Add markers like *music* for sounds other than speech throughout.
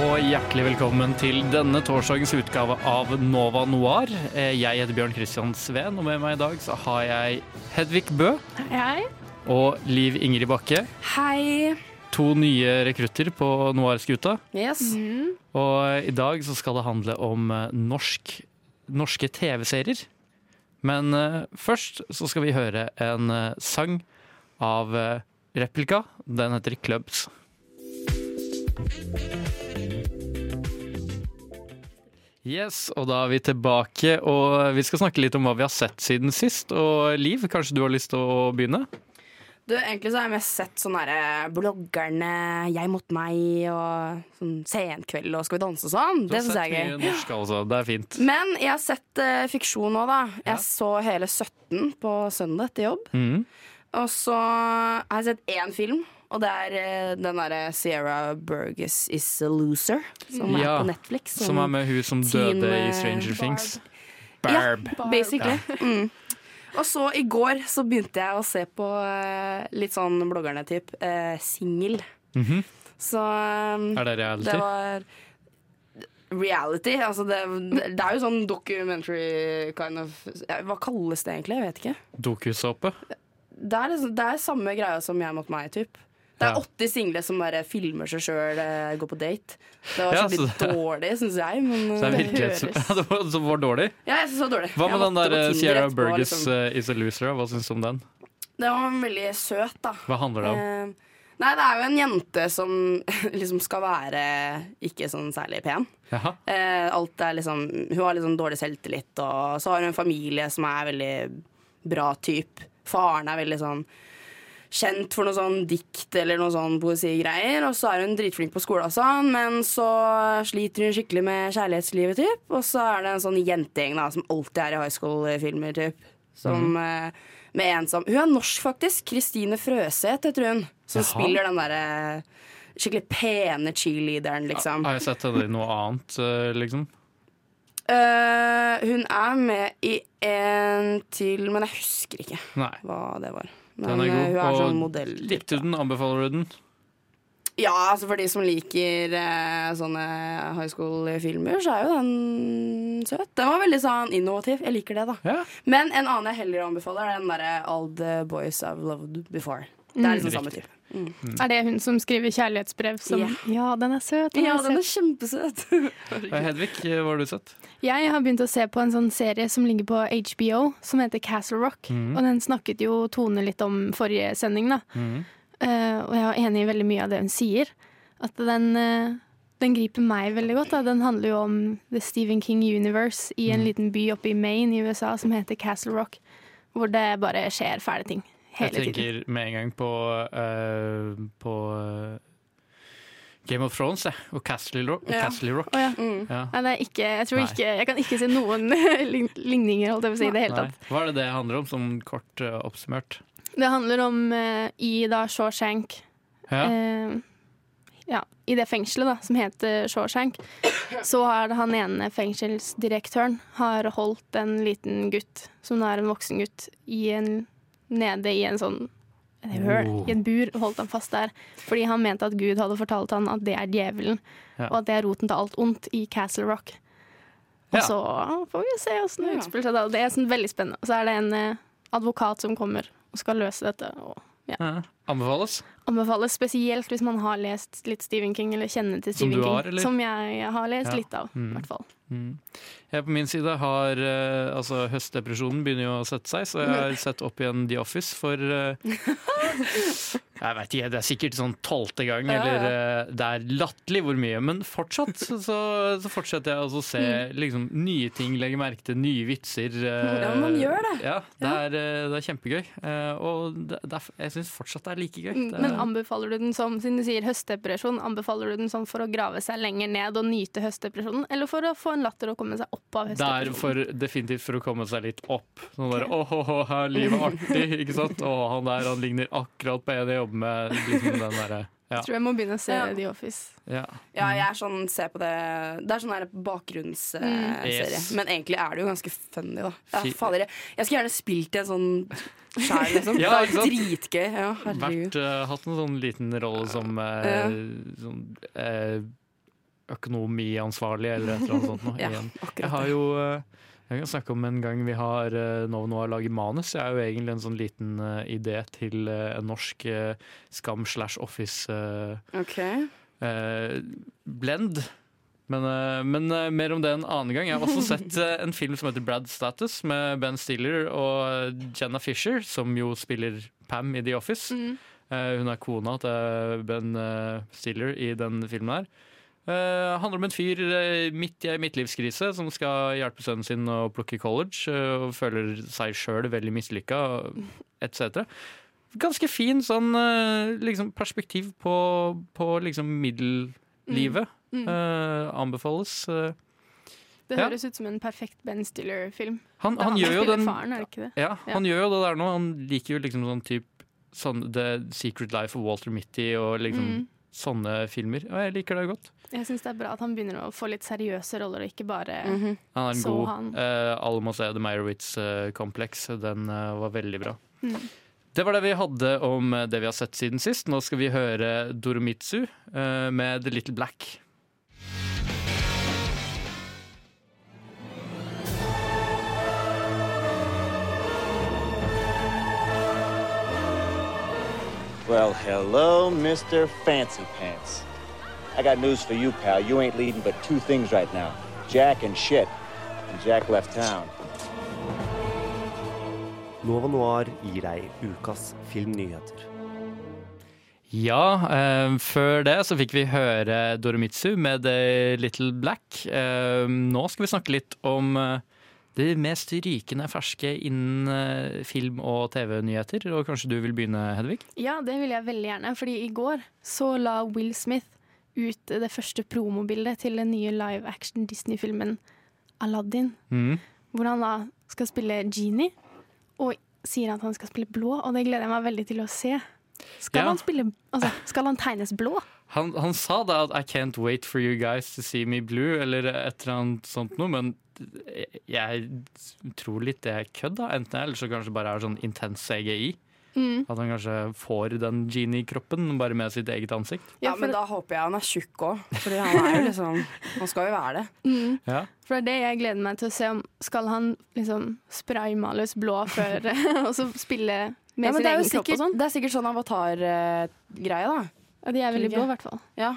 Og hjertelig velkommen til denne torsdagens utgave av Nova Noir. Eh, Jeg heter Bjørn Kristian Sveen, og med meg i dag så har jeg Hedvig Bø Hei. og Liv Ingrid Bakke. Hei. To nye rekrutter på Noir-skuta. Yes. Og i dag så skal det handle om eh, norsk, norske TV-serier. Men eh, først så skal vi høre en sang av Replika. Den heter Clubs. Yes, og da er vi tilbake, og vi skal snakke litt om hva vi har sett siden sist. Og Liv, kanskje du har lyst til å begynne? Du, egentlig så har jeg mest sett sånne der bloggerne, Jeg mot meg og sånn Senkveld og Skal vi danse og sånn. Det syns jeg er gøy. norsk, altså. Det er fint. Men jeg har sett uh, fiksjon nå, da. Jeg Ja. så hele 17 på søndag etter jobb. Mm. Og så har jeg sett én film, og det er eh, den derre Sierra Burgess Is a Loser, som Ja, er på Netflix. Som er med hun som døde i Stranger Stranger Things. Ja, Barb. basically. Mm. Og så i går så begynte jeg å se på eh, litt sånn bloggerne-typ. Uh, Singel. Mhm. Så um, Er det reality? det var reality. Altså det, det er jo sånn documentary kind of ja, Hva kalles det egentlig? Jeg vet ikke. Dokusåpe? Det det er samme greia som Jeg mot meg, typ. Det er Ja. 80 single som bare filmer seg sjøl, går på date. Det var Ja, skikkelig så det- dårlig, syns jeg. Men Så det er det *laughs* høres det var, det var dårlig? Ja, jeg synes det var dårlig. Hva med den der eh, Sierra Burgess liksom. uh, Is a Loser? Hva syns du om den? Det var veldig søt, da. Hva handler det om? Uh, nei, det er jo en jente som *laughs* liksom skal være ikke sånn særlig pen. Eh, alt er liksom Hun har liksom dårlig selvtillit, og så har hun en familie som er veldig bra type. Faren er veldig sånn kjent for noe sånn dikt eller noe sånn poesigreier. Og så er hun dritflink på skolen og sånn, men så sliter hun skikkelig med kjærlighetslivet, typ. Og så er det en sånn jentegjeng da, som alltid er i high school-filmer, typ. Som eh, med en som Hun er norsk, faktisk. Kristine Frøseth heter hun. Som Jaha. spiller den derre skikkelig pene cheerleaderen, liksom. Har jeg sett henne i noe annet, eh, liksom? Uh, hun er med i en til, men jeg husker ikke Nei. hva det var. Men Den er eh, god. hun er Og sånn modell. Likte du den? Anbefaler du den? Ja, altså for de som liker eh, sånne high school-filmer, så er jo den søt. Den var veldig sånn innovativ. Jeg liker det, da. Ja. Men en annen jeg heller anbefaler, er den derre All the Boys I've Loved Before. Det er liksom samme Riktig. Type. Er det hun som skriver kjærlighetsbrev som Ja. Ja, den er søt. Den Ja, er den er kjempesøt. *laughs* Hedvig, hva har du sett? Jeg har begynt å se på en sånn serie som ligger på HBO, som heter Castle Rock. Mm. Og den snakket jo Tone litt om forrige sending, da. Mm. Uh, og jeg er enig i veldig mye av det hun sier. At den, uh, den griper meg veldig godt. Da. Den handler jo om The Stephen King Universe i en Mhm. liten by oppe i Maine i USA som heter Castle Rock. Hvor det bare skjer fæle ting hele Jeg tiden. tenker med en gang på, uh, på eh, Game of Thrones jeg. og Castle Rock. Ja. Castle Rock. Oh, ja. Mm. Ja. Nei, det er ikke, jeg, tror Nei. ikke, jeg kan ikke se noen *laughs* ligninger holdt jeg på å si, i det hele Nei. tatt. Hva er det det handler om, som kort uh, oppsummert? Det handler om uh, i da Shawshank Ja. Uh, ja, I det fengselet da, som heter Shawshank, så har han ene fengselsdirektøren har holdt en liten gutt, som nå er en voksen gutt, i en, nede i en sånn et høl, Oh. i en bur, og holdt han fast der. Fordi han mente at Gud hadde fortalt han at det er djevelen, Ja. og at det er roten til alt ondt i Castle Rock. Og Ja. så får vi se åssen det utspiller seg. da. Det er sånn veldig spennende. Og så er det en eh, advokat som kommer og skal løse dette. Og Ja. Anbefales. anbefales spesielt hvis man har lest litt Stephen King, eller kjenner til Som Stephen du King. har, eller? Som jeg har lest Ja. litt av, i Mm. hvert fall. Mm. Jeg på min side har uh, Altså, høstdepresjonen begynner jo å sette seg, så jeg har *laughs* sett opp igjen The Office for uh, *laughs* Jeg vet ikke, det er sikkert sånn tolvte gang, eller uh, Det er latterlig hvor mye, men fortsatt så, så fortsetter jeg å se liksom, nye ting, legge merke til nye vitser. Ja, man gjør det. Ja, det. Er, det er kjempegøy. Og det, det er, jeg syns fortsatt det er like gøy. Mm, Det Men er- anbefaler du den som, siden du sier høstdepresjon, anbefaler du den som for å grave seg lenger ned og nyte høstdepresjonen, eller for å få en latter og komme seg opp av høstdepresjonen? Det er for, definitivt for å komme seg litt opp. Sånn der, åh, åh, åh, her, livet er artig, ikke sant? Og han der, han ligner akkurat på en jeg jobber med. Liksom den der, ja. Tror jeg må begynne å se Ja. The Office. ja. Ja, jeg er sånn, se på det Det er sånn her bakgrunnsserie. Yes. Men egentlig er det jo ganske funny, da. Ja, fader, jeg, jeg skulle gjerne spilt i en sånn sjæl, liksom. Ja, det er dritgøy. Ja. Vært, uh, hatt en sånn liten rolle som uh, Ja. sånn, uh, økonomiansvarlig eller et eller annet sånt noe. *laughs* Ja, Jeg har jo jeg kan snakke om en gang vi har nå har laget manus. Jeg er jo egentlig en sånn liten uh, idé til uh, en norsk uh, Skam slash Office Ok. eh, blend. Men, eh, men eh, mer om det en annen gang. Jeg har også sett eh, en film som heter Brad Status med Ben Stiller og Jenna Fisher, som jo spiller Pam i The Office. Mm. hun er kona til Ben Stiller i den filmen her. Uh, handler om en fyr midt i ei midtlivskrise som skal hjelpe sønnen sin å plukke college, og føler seg sjøl veldig mislykka, etc. Ganske fin sånn liksom perspektiv på, på liksom middellivet. Mm. Eh, anbefales. Uh, Det Ja. høres ut som en perfekt Ben Stiller-film. han, han, han gjør jo den faren, er det? Ja, Ja. han gjør jo det der nå. Han liker jo liksom sånn type sånn The Secret Life of Walter Mitty og liksom Mm. sånne filmer. Og jeg liker det godt. Jeg syns det er bra at han begynner å få litt seriøse roller, og ikke bare Mhm. Han er en Så god han. Uh, Alle må se The Meyerowitz-kompleks. Den uh, var veldig bra. Mm. Det var det vi hadde om eh, det vi har sett siden sist. Nå skal vi høre Doromitsu uh, med The Little Black. Well, hello, Mr. Fancy Pants. I got news for you, pal. You ain't leading but two things right now Jack and shit. And Jack left town. Nova Noir gir deg ukas filmnyheter. Ja, eh, før det så fikk vi høre Doromitsu med The Little Black. Eh, nå skal vi snakke litt om eh, det mest rykende ferske innen eh, film- og TV-nyheter. Og kanskje du vil begynne, Hedvig? Ja, det vil jeg veldig gjerne. Fordi i går så la Will Smith ut det første promobildet til den nye live action Disney-filmen Aladdin. Mm. Hvor han da skal spille Genie, og sier at han skal spille blå. Og det gleder jeg meg veldig til å se. Skal Ja. han spille Altså, skal han tegnes blå? Han, han sa da at 'I can't wait for you guys to see me blue', eller et eller annet sånt noe, men jeg, tror litt det er kødd, da. Enten eller så kanskje bare er sånn intens CGI. Mm. At han kanskje får den genie-kroppen bare med sitt eget ansikt. Ja, men da håper jeg han er tjukk òg. for han er jo liksom Han skal jo være det. *laughs* Mm. Ja. For det er det jeg gleder meg til å se om Skal han liksom spraymales blå før *laughs* Og så spille med Ja, men sin egen sikkert, kropp og sånn? det er sikkert sånn avatar-greie, da. Ja, de er veldig blå, i hvert fall. Ja.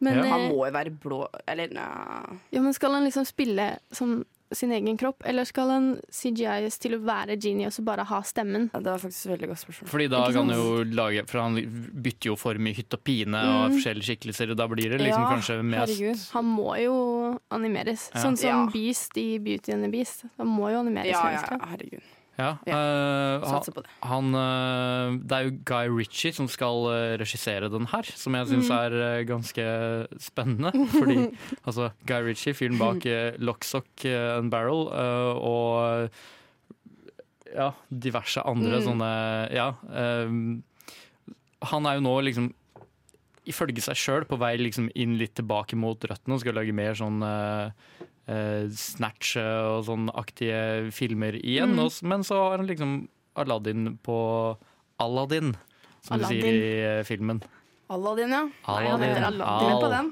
Men, Ja. Han eh, må jo være blå Eller nei ja, men skal han liksom spille som sin egen kropp, eller skal han CGI-es til å være Genie og så bare ha stemmen? Det var faktisk et veldig godt spørsmål. Fordi da kan han jo lage For han bytter jo form i hytt og pine og Mm. forskjellige skikkelser, og da blir det liksom Ja, kanskje mest herregud. Han må jo animeres. Ja. Sånn som Ja. Beast i Beauty and the Beast. Han må jo animeres. Ja, ja, ja, herregud. Ja. Ja. eh, Satser på det. han, uh, det er jo Guy Ritchie som skal uh, regissere den her, som jeg syns Mm. er ganske spennende. *laughs* Fordi altså, Guy Ritchie, fyren bak uh, Lockstock eh, and Barrel og ja, diverse andre Mm. sånne Ja. han er jo nå liksom ifølge seg sjøl på vei liksom inn litt tilbake mot røttene og skal lage mer sånn Snatch og sånn aktige filmer igjen. Mm. Også, men så har han liksom Aladdin på Aladdin, som Aladdin. du sier i eh, filmen. Aladdin, ja. Nei, han heter Aladdin på den.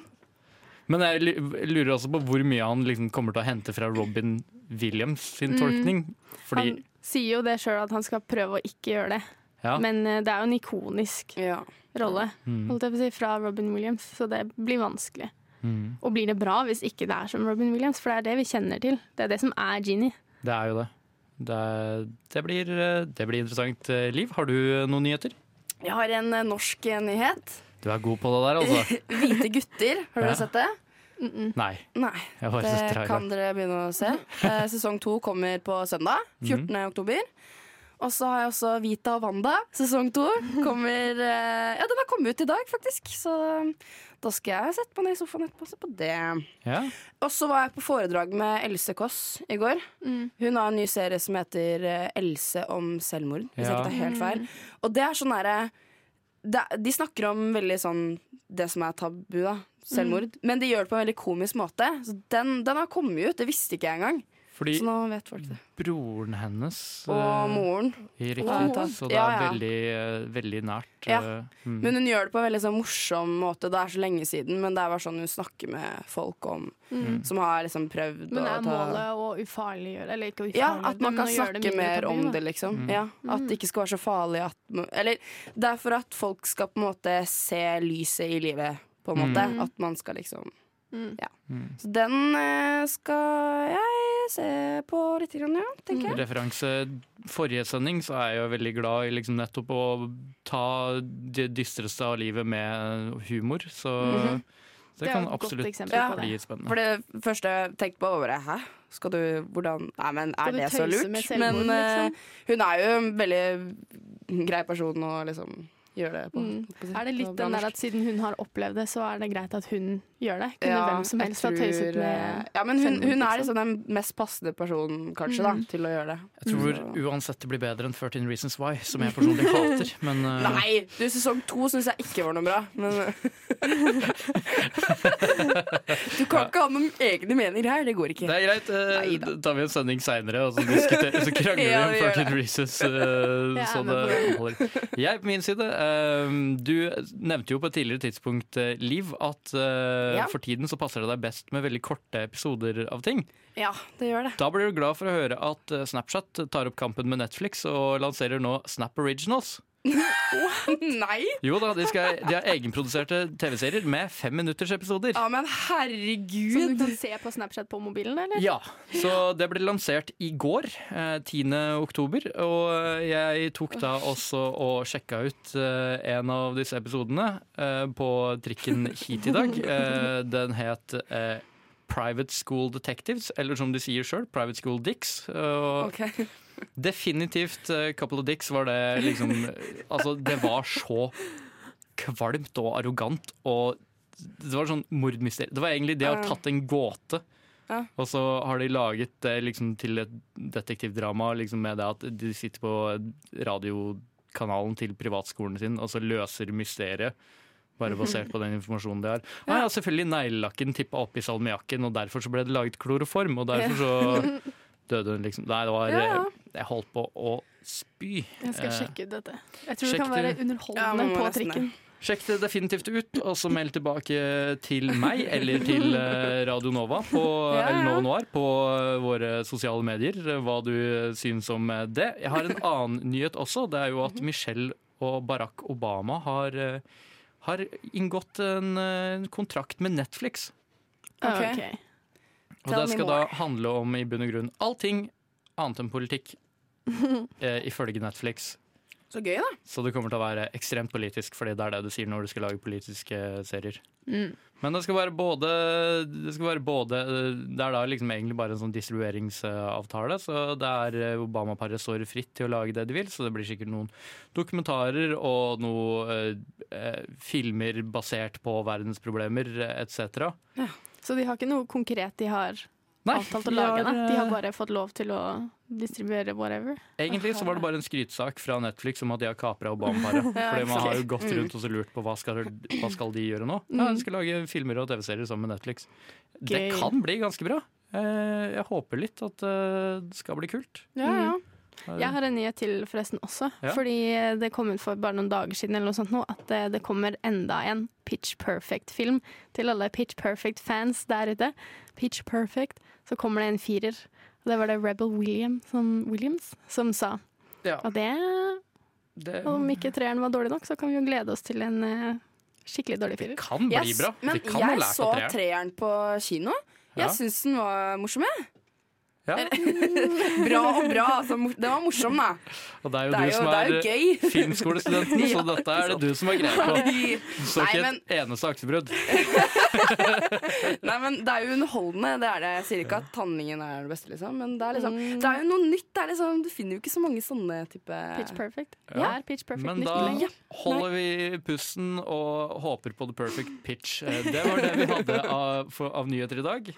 Men jeg lurer også på hvor mye han liksom kommer til å hente fra Robin Williams sin Mm. tolkning. Fordi Han sier jo det sjøl at han skal prøve å ikke gjøre det. ja, Men eh, det er jo en ikonisk Ja. rolle mm, holdt jeg på å si, fra Robin Williams, så det blir vanskelig. Mm, Og blir det bra hvis ikke det er som Robin Williams, for det er det vi kjenner til. Det er det som er Genie. det er jo det. Det, er- det, blir, eh, det blir interessant. Eh, Liv, har du eh, noen nyheter? Jeg har en norsk nyhet. Du er god på det der, altså. *laughs* Hvite gutter. Har Ja. du sett det? Nei. Nei. Jeg har bare sett Det kan dere begynne å se. Sesong to kommer på søndag, 14. oktober. Og så har jeg også Vita og Wanda, sesong to. Kommer *laughs* eh, Ja, den har kommet ut i dag, faktisk. Så da skal jeg sette meg ned i sofaen etterpå og se på det. Ja. Og så var jeg på foredrag med Else Kåss i går. Hun har en ny serie som heter eh, Else om selvmord, hvis jeg ikke tar helt feil. Og det er sånn derre De snakker om veldig sånn det som er tabu, da. Selvmord. Men de gjør det på en veldig komisk måte. Så den, den har kommet ut. Det visste ikke jeg engang. Fordi Så nå vet folk det. broren hennes Og eh, moren. Riktig, Og så det er ja. veldig, eh, veldig nært. Ja. eh, mm. Men hun gjør det på en veldig sånn morsom måte. Det er så lenge siden, men det er bare sånn hun snakker med folk om Mm. som har liksom prøvd Men å er målet å ufarliggjøre Eller ikke Ja, at man kan snakke mer tabu, om det, liksom. Mm. Ja, at det ikke skal være så farlig at Eller det er for at folk skal på en måte se lyset i livet, på en måte. Mm. At man skal liksom Mm. Ja. Mm. Så den eh, skal jeg se på litt, grann, ja, tenker jeg. Referanse forrige sending, så er jeg jo veldig glad i liksom nettopp å ta det dystreste av livet med humor. Så -hmm. det, Det kan absolutt bli ja. spennende. For det første jeg tenkte på, var bare Hæ? Skal du Hvordan Nei, men er det så lurt? selvmord, men eh, liksom? hun er jo en veldig grei person å liksom det på. Mm. Er det litt den der at siden hun har opplevd det, så er det greit at hun gjør det? Kunne Ja, hvem som helst tror, ha tøyset eh, med Ja, men hun, hun er liksom? den mest passende personen, kanskje, da, Mm. til å gjøre det. Jeg tror mm. uansett det blir bedre enn 13 Reasons Why, som jeg personlig hater. *laughs* Men uh... Nei! Du, sesong to syns jeg ikke var noe bra, men *laughs* Du kan ikke ha noen egne meninger her, det går ikke. det er greit. Uh. Da tar vi en sending seinere, og så, så krangler Ja, vi om 13. Reasons. uh, Jeg så det holder. Jeg på min side, uh, du nevnte jo på et tidligere tidspunkt, eh, Liv, at eh, Ja. for tiden så passer det deg best med veldig korte episoder av ting. Ja, det gjør det. Da blir du glad for å høre at eh, Snapchat tar opp kampen med Netflix og lanserer nå Snap Originals. Nei! Jo da, de, skal, de har egenproduserte TV-serier med fem minutters episoder. Ja, men Som herregud! du kan se på Snapchat på mobilen, eller? Ja, så det ble lansert i går, eh, 10. oktober, og jeg tok da også og sjekka ut eh, en av disse episodene eh, på trikken hit i dag. *laughs* Eh, den het eh, Private School Detectives, eller som de sier sjøl, Private School Dicks. Okay. Ok. Definitivt uh, Couple of Dicks var det liksom Altså, det var så kvalmt og arrogant og Det var sånn mordmysterium. Det var egentlig det å ha tatt en gåte. Ja. Og så har de laget det liksom til et detektivdrama liksom med det at de sitter på radiokanalen til privatskolen sin og så løser mysteriet. Bare basert på den informasjonen de har. Ah, ja, selvfølgelig neglelakken tippa i salmiakken, og derfor så ble det laget kloroform. Og derfor så døde hun liksom. Nei, det var Ja, ja. Jeg holdt på å spy. Jeg skal Eh, sjekke ut dette. Jeg tror sjekk det kan være underholdende Ja, på trikken. Sjekk det definitivt ut, og så meld tilbake til meg eller til eh, Radio Nova på, Ja, ja. eller Nova Noir på eh, våre sosiale medier hva du syns om det. Jeg har en annen nyhet også. Det er jo at Michelle og Barack Obama har, har inngått en kontrakt med Netflix. Ok. okay. Og det skal da handle om i bunn og grunn allting annet enn politikk, *laughs* eh, ifølge Netflix. Så gøy, da. Så det kommer til å være ekstremt politisk, fordi det er det du sier når du skal lage politiske serier. Mm. Men det skal være både Det skal være både Det er da liksom egentlig bare en sånn distribueringsavtale, så det er eh, Obama-paret står fritt til å lage det de vil, så det blir sikkert noen dokumentarer og noen filmer basert på verdensproblemer etc. Så de har ikke noe konkret de har avtalt å de lage? har, da? De har eh, bare fått lov til å distribuere whatever? Egentlig så var det bare en skrytsak fra Netflix om at de har kapra Obama-paret. *laughs* Ja, Fordi man har jo gått Mm. rundt og så lurt på hva skal, hva skal de gjøre nå. Ja, de skal lage filmer og TV-serier sammen med Netflix. Det kan bli ganske bra. Eh, Jeg håper litt at eh, det skal bli kult. Ja, ja. Jeg har en nyhet til forresten også. Ja. Fordi det kom ut for bare noen dager siden eller noe sånt nå, at det kommer enda en Pitch Perfect-film til alle Pitch Perfect-fans der ute. Pitch Perfect. Så kommer det en firer. Og det var det Rebel William som, Williams som sa. Ja, Og det, det om ikke treeren var dårlig nok, så kan vi jo glede oss til en eh, skikkelig dårlig firer. kan bli Yes, bra. Men jeg så treeren. treeren på kino. Ja. Jeg syns den var morsom, jeg. Ja. *laughs* Bra og bra. Altså, det var morsom, da. Og det er jo Det er du som jo, er er, *laughs* filmskolestudenten, gøy. så dette er det du som har greie på. Du så ikke men, et eneste aksebrudd. *laughs* nei, men det er jo underholdende. Det er det. Jeg sier ikke at tanningen er det beste, liksom. Men det er, liksom, Mm. det er jo noe nytt. Det er liksom, du finner jo ikke så mange sånne type Pitch Perfect. Ja. Er Pitch Perfect Men da lenge? holder vi pusten og håper på the perfect pitch. Eh, Det var det vi hadde av, for, av nyheter i dag.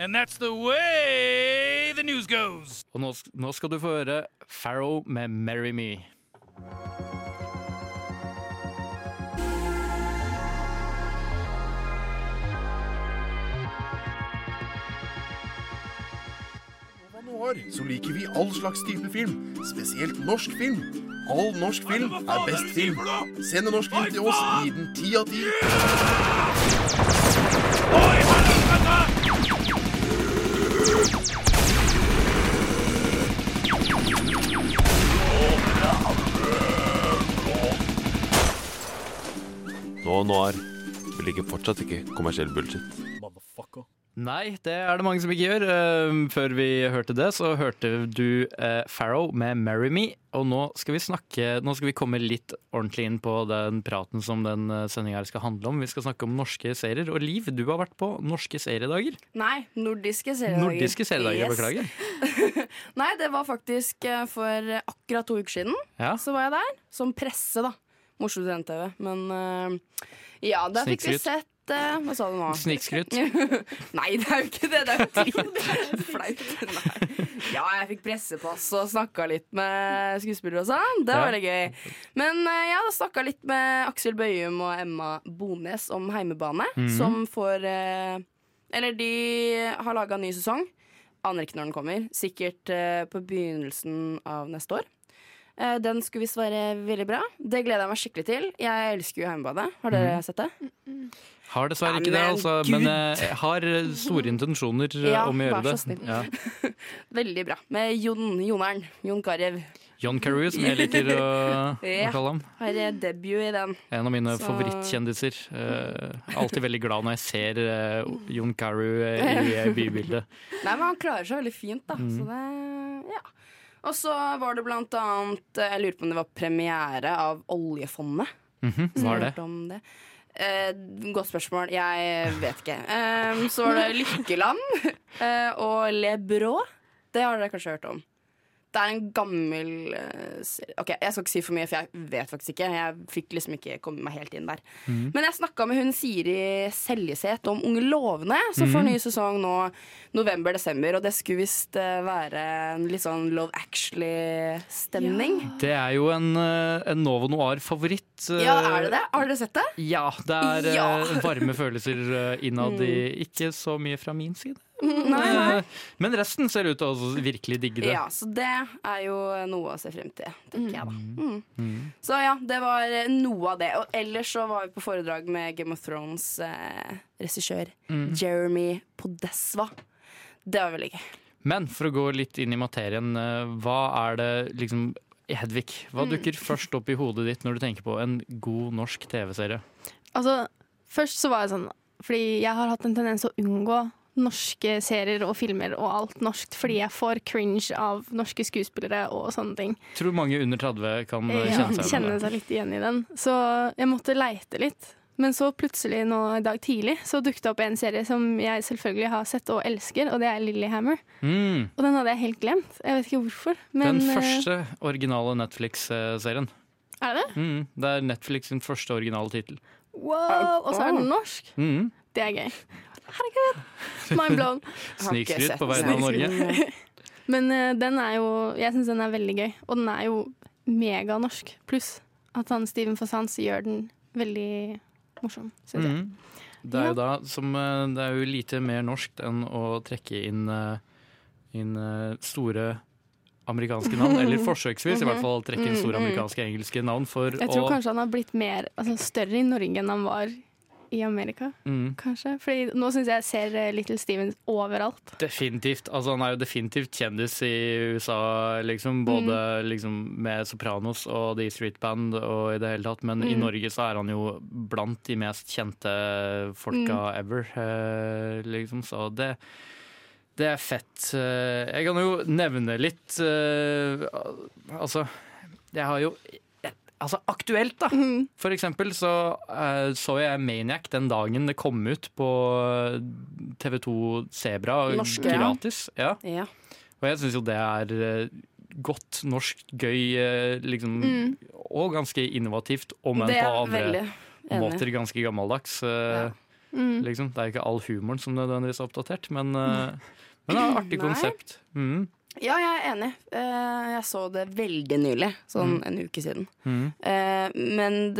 And that's the way the news goes. Og nå, nå skal du få høre Farrow med 'Marry Me'. År, så liker vi all slags type film, spesielt norsk film. All norsk film er best film. Send en norsk film til oss, gi den ti av ti. Nå, Noir. Vi liker fortsatt ikke kommersiell bullshit. Nei, det er det mange som ikke gjør. Eh, Før vi hørte det, så hørte du eh, Farrow med 'Marry Me'. Og nå skal vi snakke Nå skal vi komme litt ordentlig inn på den praten som den sendinga skal handle om. Vi skal snakke om norske serier. Og Liv, du har vært på norske seriedager. Nei, nordiske seriedager. Nordiske seriedager, Yes. beklager. *laughs* Nei, det var faktisk eh, for akkurat to uker siden. Ja. Så var jeg der. Som presse, da. Morsom student-TV. Men eh, ja, der fikk vi sett eh, Hva sa du nå? Snikskryt. *laughs* Nei, det er jo ikke det. Det er jo *laughs* flaut. Ja, jeg fikk pressepass og snakka litt med skuespillere og sånn. Det var veldig gøy. Men eh, ja, da snakka litt med Aksel Bøyum og Emma Bones om Heimebane, Mhm. som får Eller de har laga ny sesong. Aner ikke når den kommer. Sikkert på begynnelsen av neste år. Eh, den skulle visst være veldig bra. Det gleder jeg meg skikkelig til. Jeg elsker jo Heimebadet. Har dere Mhm. sett det? Har dessverre ikke det, altså. Gud. Men eh, jeg har eh, store intensjoner Ja, om å gjøre vær det. så snill. Ja. *laughs* Veldig bra. Med Jon Jonern. Jon Carew. John Carew, som jeg liker å, *laughs* å kalle ham. Har debut i den. En av mine Så- favorittkjendiser. Uh, alltid veldig glad når jeg ser uh, Jon Carew i *laughs* bybildet. Nei, men han klarer seg veldig fint, da. Mm. Så det, ja. Og så var det blant annet eh, Jeg lurer på om det var premiere av Oljefondet. Mm -hmm. Hva er det? om det? Eh, godt spørsmål. Jeg vet ikke. Eh, så var det Lykkeland eh, og Le Brå. Det har dere kanskje hørt om. Det er en gammel eh, serie. Ok, Jeg skal ikke si for mye, for jeg vet faktisk ikke. Jeg fikk liksom ikke komme meg helt inn der. Mm. Men jeg snakka med hun Siri Seljeseth om Unge lovende, som får Mhm. ny sesong nå november-desember. Og det skulle visst eh, være en litt sånn Love Actually-stemning. Det er jo en, eh, en Novo Noir-favoritt. Eh, Ja, er det det? Har dere sett det? Ja, det er eh, Ja. *laughs* varme følelser eh, innad i Ikke så mye fra min side. Nei, nei. *laughs* Men resten ser ut til å virkelig digge det. Ja, så det er jo noe å se frem til, tenker jeg da. Mm. Mm. Så ja, det var noe av det. Og ellers så var vi på foredrag med Game of Thrones eh, regissør Mm. Jeremy Podesva. Det var veldig gøy. Men for å gå litt inn i materien, hva er det liksom Hedvig, hva Mm. dukker først opp i hodet ditt når du tenker på en god norsk TV-serie? Altså, først så var jeg sånn Fordi jeg har hatt en tendens til å unngå norske serier og filmer og alt norskt, fordi jeg får cringe av norske skuespillere og sånne ting. Tror mange under 30 kan kjenne seg ja, kjenne seg litt igjen i den. Så jeg måtte leite litt. Men så plutselig nå i dag tidlig så dukket det opp en serie som jeg selvfølgelig har sett og elsker, og det er Lillyhammer. Mm. Og den hadde jeg helt glemt. Jeg vet ikke hvorfor. Men, Den eh, første originale Netflix-serien. Er det det? Mm, det er Netflix sin første originale tittel. Wow! Og så er den norsk. Mm. Det er gøy. Herregud! Mind blown. *laughs* Snikskryt på vegne av Norge. Men *laughs* uh, den er jo Jeg syns den er veldig gøy, og den er jo meganorsk. Pluss at han Steven Fossans gjør den veldig morsom, syns jeg. Mm. Det er jo da som eh, Det er jo lite mer norskt enn å trekke inn, eh, inn eh, store amerikanske navn, eller *laughs* forsøksvis i hvert fall trekke inn store Mm, mm. amerikanske engelske navn for Jeg tror å kanskje han har blitt mer altså, større i Norge enn han var i Amerika. Mm. Kanskje. Fordi nå syns jeg jeg ser eh, Little Stevens overalt. Definitivt. Altså, han er jo definitivt kjendis i USA, liksom. Både liksom, med Sopranos og The Street Band og i det hele tatt. Men i Mm. Norge så er han jo blant de mest kjente folka Mm. ever, eh, liksom. Så det Det er fett. Eh, Jeg kan jo nevne litt eh, Altså, jeg har jo Altså aktuelt, da. For eksempel så uh, så jeg Maniac den dagen det kom ut på TV2 Sebra Norske, gratis. Ja. Ja. Og jeg syns jo det er eh, godt norsk, gøy, eh, liksom. Mm. Og ganske innovativt, om enn på andre måter ganske gammeldags. Ja. Mm. Liksom. Det er ikke all humoren som nødvendigvis er oppdatert, men, eh, *laughs* men det er et artig konsept. Mm. Ja, jeg er enig. Eh, Jeg så det veldig nylig, sånn Mm. en uke siden. Mm. Eh, Men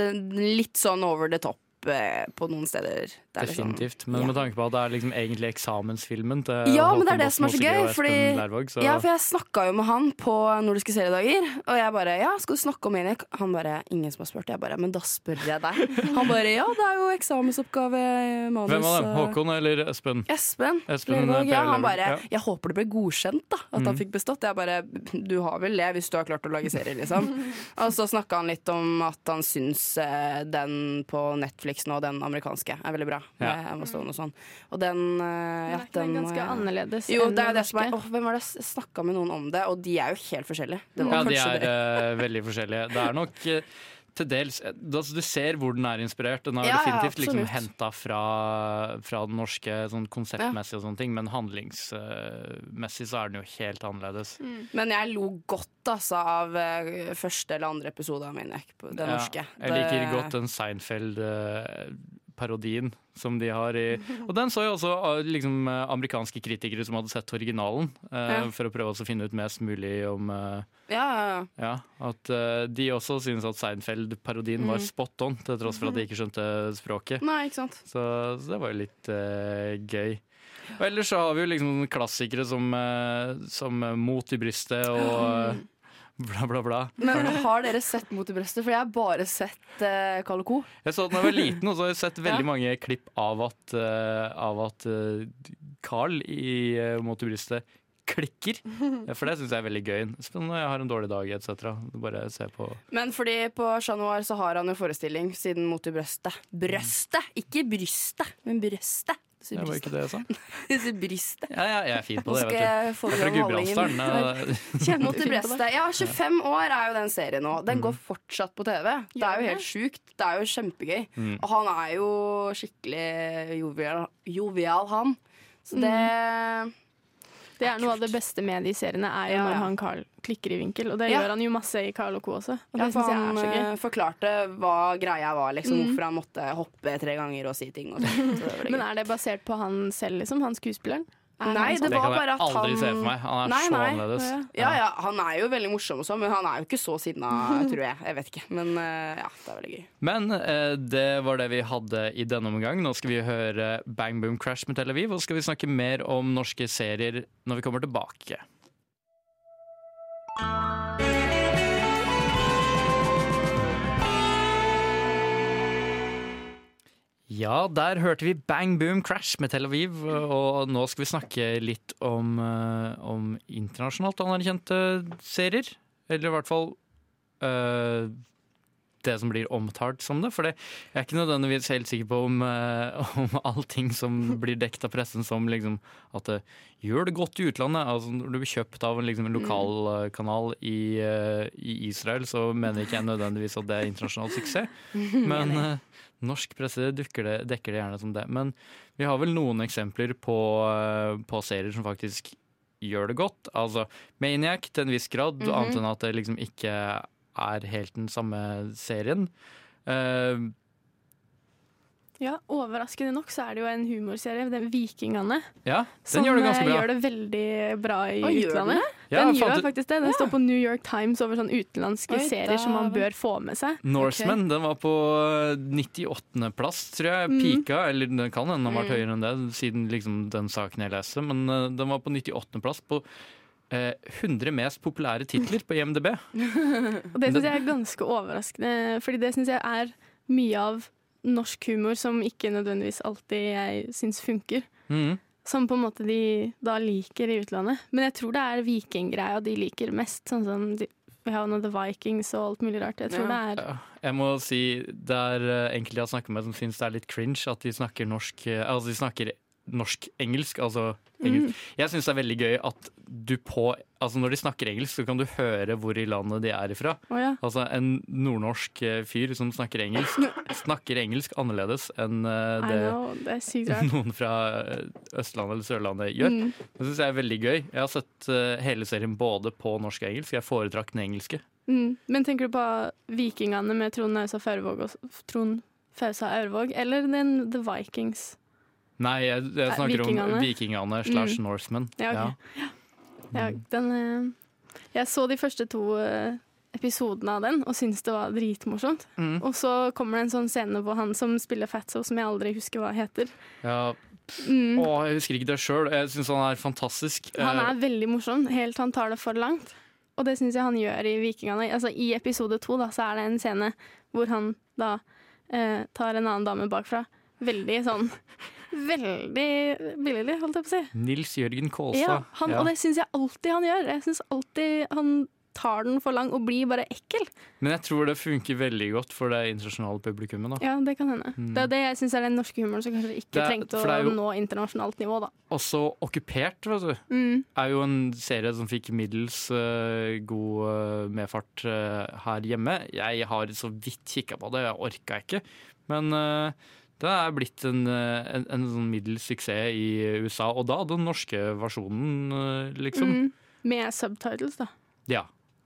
litt sånn over the top eh, på noen steder. Er liksom- Definitivt. Men med tanke på at det er liksom egentlig eksamensfilmen til Ja, men det er det som er så gøy. Fordi, Lærvåg, så ja, for jeg snakka jo med han på Nordiske seriedager, og jeg bare Ja, skal du snakke om Maniac? Han bare Ingen som har spurt. Jeg bare Men da spør jeg deg. *laughs* Han bare Ja, det er jo eksamensoppgave, manus Hvem av dem? Håkon eller Espen? Espen. Espen Lærvåg, ja, han bare ja. 'Jeg håper det ble godkjent, da, at han Mm. fikk bestått'. Jeg bare 'Du har vel det, hvis du har klart å lage serie', liksom. *laughs* og så snakka han litt om at han syns eh, den på Netflix nå, den amerikanske, er veldig bra. Ja. Stone og sånn. Og den eh, ja, er ikke den ganske jeg- annerledes Jo, enn det er det som er? Åh, Hvem var det jeg snakka med noen om det, og de er jo helt forskjellige. Det var Ja, de er eh, veldig forskjellige. Det er nok eh, til dels eh, altså, Du ser hvor den er inspirert. Den er Ja, ja, definitivt liksom henta fra, fra den norske sånn konseptmessig og sånne ting, men handlingsmessig så er den jo helt annerledes. Men jeg lo godt altså, av eh, første eller andre episode av Maniac, på den Ja, norske. Jeg liker godt den Seinfeld-parodien som de har i *laughs* Og den så jo også eh, liksom, eh, amerikanske kritikere som hadde sett originalen, eh, Ja. for å prøve å finne ut mest mulig om eh, Ja, ja, At eh, de også synes at Seinfeld-parodien var Mm. spot on, til tross for at de ikke skjønte språket. Nei, ikke sant. Så, så det var jo litt eh, gøy. Og ellers så har vi jo liksom klassikere som, som Mot i brystet og eh, *laughs* bla, bla, bla. Men har dere sett Mot i brøstet? For jeg har bare sett uh, Karl Co. Jeg så den da jeg var liten, og så har jeg sett veldig Ja. mange klipp av at, uh, av at uh, Carl i uh, Mot i brystet klikker. For det syns jeg er veldig gøy. Når jeg har en dårlig dag etc. Bare se på Men fordi på Chat Noir så har han jo forestilling siden Mot i brøstet. Brøstet! Ikke brystet, men brøstet. Det var ikke det jeg sa. *laughs* Brystet. Ja, ja, jeg er fin på Nå det. skal vet jeg du. få Jeg er fra Gudbrandsdalen. Hallingen. *laughs* Mot i brøstet. Ja, 25 år er jo den serien nå. Den Mm. går fortsatt på TV. Det er jo helt sjukt. Det er jo kjempegøy. Mm. Og han er jo skikkelig jovial, jovial han. Så det Det er noe av det beste med de seriene, er jo Ja, når ja. han Carl klikker i vinkel. Og det Ja. gjør han jo masse i Carl og Co. også. Og Ja, for han eh, forklarte hva greia var, liksom, Mm. hvorfor han måtte hoppe tre ganger og si ting. Og sånt. Så det *laughs* Men er det basert på han selv, liksom? Han skuespilleren? Nei, det sånn? Var bare at han aldri se for meg. Han er Nei, så nei. annerledes. Ja, ja, han er jo veldig morsom og sånn, men han er jo ikke så sinna, *laughs* tror jeg. Jeg vet ikke. Men eh, ja, det er veldig gøy. Men eh, det var det vi hadde i denne omgang. Nå skal vi høre Bang Boom Crash med Tel Aviv, og skal vi snakke mer om norske serier når vi kommer tilbake. Ja, der hørte vi Bang Boom Crash med Tel Aviv, og nå skal vi snakke litt om, eh, om internasjonalt anerkjente serier. Eller i hvert fall øh, det som blir omtalt som det. For det, jeg er ikke nødvendigvis helt sikker på om, øh, *laughs* om allting som blir dekket av pressen som liksom at det gjør det godt i utlandet. Altså Når du blir kjøpt av en, liksom, en lokalkanal i, øh, i Israel, så mener ikke jeg nødvendigvis at det er internasjonal suksess. *laughs* Men norsk presse det, dekker det gjerne som det. Men vi har vel noen eksempler på, eh, på serier som faktisk gjør det godt. Altså Maniac til en viss grad, Mhm. annet enn at det liksom ikke er helt den samme serien. Eh, Ja, Overraskende nok så er det jo en humorserie, den 'Vikingene', ja, den som gjør det ganske bra bra. gjør det veldig bra i Å, gjør den utlandet. Ja, den gjør faktisk det. Den står på New York Times over sånn utenlandske Oi, serier som man bør få med seg. Norseman den var på 98.-plass, tror jeg. Mm. Pika, eller den kan hende den har vært Mm. høyere enn det, siden liksom den saken jeg leste. Men uh, den var på 98.-plass på eh, 100 mest populære titler på IMDb. *laughs* Og det syns jeg er ganske overraskende, fordi det syns jeg er mye av norsk humor som ikke nødvendigvis alltid jeg syns funker. Mm. Som på en måte de da liker i utlandet. Men jeg tror det er vikinggreia de liker mest. Sånn som de, vi har noe The Vikings og alt mulig rart. Jeg tror Ja. det er Jeg må si det er eh, enkelte jeg har snakket med som syns det er litt cringe at de snakker norsk eh, Altså de snakker norsk-engelsk. Altså engelsk. Jeg syns det er veldig gøy at du på Altså når de snakker engelsk, så kan du høre hvor i landet de er ifra. Oh, ja. Altså En nordnorsk eh, fyr som snakker engelsk, *laughs* snakker engelsk annerledes enn eh, det det *laughs* noen fra eh, Østlandet eller Sørlandet gjør. Mm. Det syns jeg er veldig gøy. Jeg har sett hele serien både på norsk og engelsk. Jeg foretrakk den engelske. Mm. Men tenker du på Vikingene med Trond Nausa Faurvåg og Trond Fausa Aurvåg, eller den The Vikings? Nei, jeg, jeg snakker vikingene. om vikingene slash Mm. Norsemen. Ja, okay. Ja, den eh, Jeg så de første to eh, episodene av den og syntes det var dritmorsomt. Mm. Og så kommer det en sånn scene på han som spiller Fatso, som jeg aldri husker hva heter. Ja. Mm. Å, jeg husker ikke det sjøl. Jeg syns han er fantastisk. Han Eh, er veldig morsom, helt til han tar det for langt. Og det syns jeg han gjør i Vikingene. Altså, I episode to da, så er det en scene hvor han da eh, tar en annen dame bakfra. Veldig sånn Veldig billig, holdt jeg på å si. Nils Jørgen Kålstad. Ja, han, Ja. Og det syns jeg alltid han gjør. Jeg syns alltid han tar den for lang og blir bare ekkel. Men jeg tror det funker veldig godt for det internasjonale publikummet. da. Ja, det kan hende. Mm. Det er det jeg syns er den norske humoren som kanskje ikke er- trengte å jo- nå internasjonalt nivå, da. Også Okkupert, vet du. Mm. Er jo en serie som fikk middels uh, god uh, medfart uh, her hjemme. Jeg har så vidt kikka på det, jeg orka ikke. Men det er blitt en, eh, en, en sånn middels suksess i USA, og da den norske versjonen, eh, liksom. Mm. Med subtitles, da. Ja.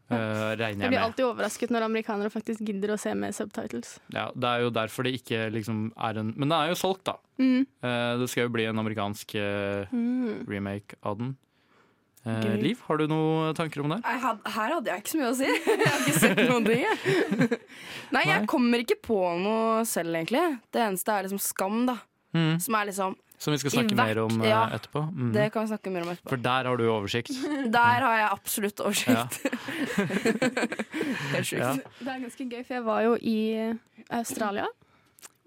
Uh, regner Jeg jeg blir med. alltid overrasket når amerikanere faktisk gidder å se med subtitles. Ja, det er jo derfor det ikke liksom er en Men det er jo solgt, da. Mm. Uh, det skal jo bli en amerikansk uh, Mm. remake av den. Eh, Liv, har du noen tanker om det? Had- her hadde jeg ikke så mye å si. *laughs* Jeg har ikke sett noen ting. jeg. *laughs* Nei, jeg kommer ikke på noe selv, egentlig. Det eneste er liksom Skam, da. Mm. Som er liksom Som vi skal snakke hvert- mer om eh, ja, etterpå. Mm. Det kan vi snakke mer om etterpå. For der har du oversikt. *laughs* Der har jeg absolutt oversikt. Helt sjukt. Ja. Det er ganske gøy, for jeg var jo i Australia.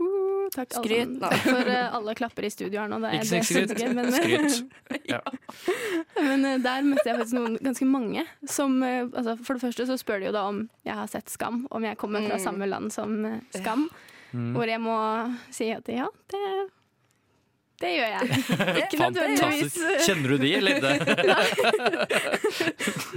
Uh, takk Skryt, alle. *laughs* Takk for uh, alle klapper i studio her nå. Det er, Ikke det skryt. synes men, Skryt. *laughs* Ja. men uh, der møtte jeg faktisk noen ganske mange som eh, altså, For det første så spør de jo da om jeg har sett Skam, om jeg kommer fra Mm. samme land som eh, Skam. Mm. Hvor jeg må si at ja, det, det gjør jeg. *laughs* Ikke nødvendigvis Fantastisk. Kjenner du de, eller? *laughs* Det?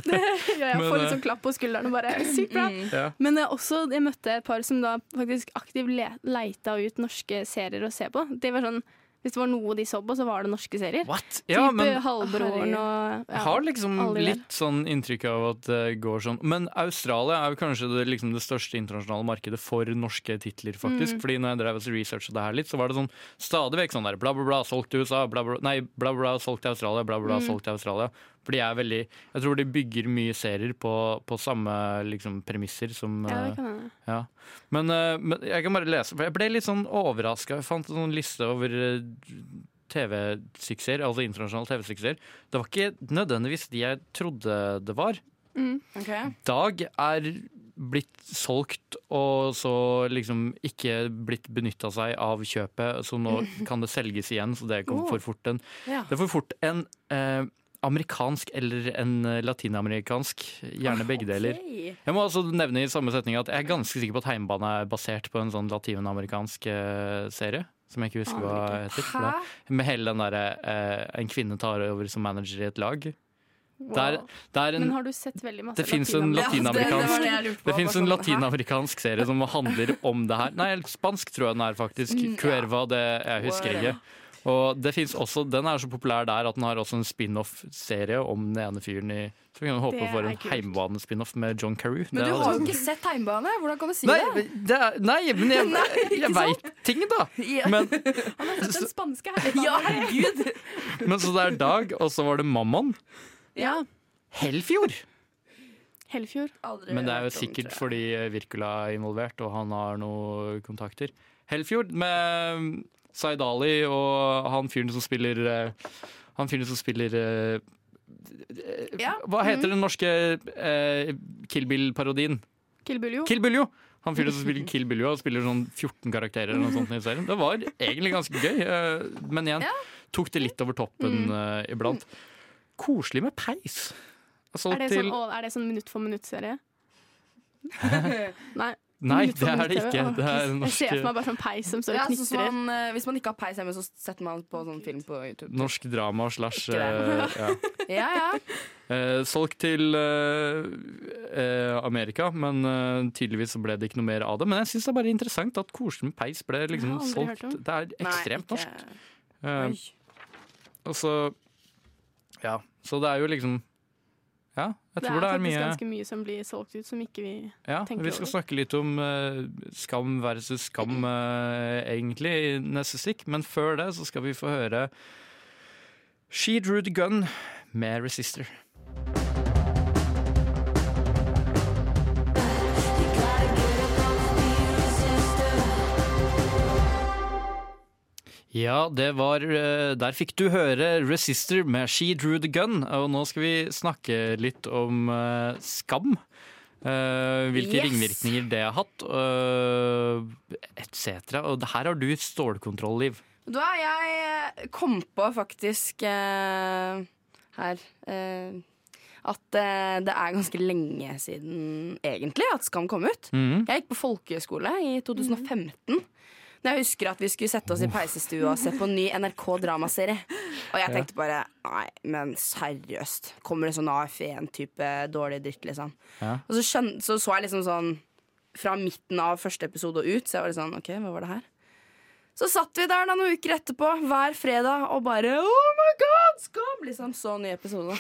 *laughs* Det gjør jeg. Får litt eh, sånn klapp på skulderen og bare sykt bra. Ja. Men jeg, også, jeg møtte et par som da faktisk aktivt le leita ut norske serier å se på. De var sånn, hvis det var noe de så på, så var det norske serier. What? Ja, type men- Halvbroren og Jeg har liksom litt sånn inntrykk av at det går sånn. Men Australia er jo kanskje det, liksom det største internasjonale markedet for norske titler, faktisk. Mm. Fordi når jeg drev og researcha det her litt, så var det sånn stadig vekk sånn der bla, bla, bla, solgt til USA, bla, bla, nei, bla, bla, solgt til Australia, bla, bla, Mm. solgt til Australia. For de er veldig Jeg tror de bygger mye serier på, på samme liksom, premisser som Ja, eh, det kan hende. ja. Men, eh, men jeg kan bare lese, for jeg ble litt sånn overraska. Jeg fant en sånn liste over eh, TV-suksesser, altså internasjonale TV-suksesser. Det var ikke nødvendigvis de jeg trodde det var. Mm. Dag er blitt solgt og så liksom ikke blitt benytta seg av kjøpet, så nå *laughs* kan det selges igjen, så det kom Oh. for fort en Det er for fort en eh, amerikansk eller en eh, latinamerikansk, gjerne begge deler. Jeg må også nevne i samme setning at jeg er ganske sikker på at Heimbane er basert på en sånn latinamerikansk eh, serie. Som jeg ikke husker hva heter. det- Med hele den derre eh, En kvinne tar over som manager i et lag. Wow. Der, der en Men har du sett veldig masse det fins en latinamerikansk- Ja, det- det jeg en latinamerikansk serie som handler om det her. Nei, spansk tror jeg den er faktisk. Mm. Cuerva, det jeg husker ikke. Og det finnes også, Den er så populær der at den har også en spin-off-serie om den ene fyren i Så vi kan håpe for en heimebane-spin-off med John Carew. Men du har jo ikke sett Heimbane. Hvordan kan du si Nei, det? det er, nei, men jeg, *laughs* Nei, jeg, ikke veit ting, da! Ja. Men, Han har sett den spanske heimebanen. Ja, herregud! *laughs* men så det er Dag, og så var det Mammon. Ja. Helfjord! Helfjord. Men det er jo sikkert fordi Virkula er involvert, og han har noen kontakter. Helfjord med Zaid Ali og han fyren som spiller eh, Han fyren som spiller eh, Ja. Hva heter Mhm. den norske eh, Kill Bill-parodien? Kill Buljo. Kill! Han fyren som spiller *laughs* Kill Bill, jo, han spiller sånn 14 karakterer eller noe sånt i serien. Det var egentlig ganske gøy, eh, men igjen tok det litt over toppen Mm. eh, iblant. Koselig med peis. Altså, Er det, til, sånn, å, er det sånn minutt for minutt-serie? *laughs* Nei. Nei, det sånn er det ikke. Det er Jeg ser for meg bare sånn peis som står og sånn som knitrer. man, eh, hvis man ikke har peis hjemme, så setter man på sånn film på YouTube. norsk drama slash eh, *laughs* ja. Ja, ja. Eh, solgt til eh, eh, Amerika, men eh, tydeligvis så ble det ikke noe mer av det. Men jeg syns det er bare interessant at koselig med peis ble liksom solgt. Det er Nei, ekstremt ikke- norsk. Eh, og så Ja, så det er jo liksom Ja, jeg Det er det er mye ganske mye som blir solgt ut som ikke vi Ja, tenker vi skal over. snakke litt om uh, skam versus skam uh, *clears throat* egentlig i neste stikk, men før det så skal vi få høre She Drew the Gun med Resister. Ja, det var eh, Der fikk du høre Resister med She Drew the Gun. Og nå skal vi snakke litt om eh, skam. Eh, hvilke Yes. ringvirkninger det har hatt, uh, etc. Og det her har du stålkontroll, Liv. Da jeg eh, kom på faktisk her eh, at det er ganske lenge siden egentlig at Skam kom ut. Mm. Jeg gikk på folkehøyskole i 2015. Da jeg husker at vi skulle sette oss i peisestua og se på en ny NRK dramaserie. Og jeg tenkte bare nei, men seriøst. Kommer det sånn AF1-type dårlig dritt, liksom? Ja. Og så, skjøn, så så jeg liksom sånn fra midten av første episode og ut, så jeg var litt sånn OK, hva var det her? Så satt vi der da noen uker etterpå, hver fredag, og bare Oh my god, skam! Liksom så ny episode.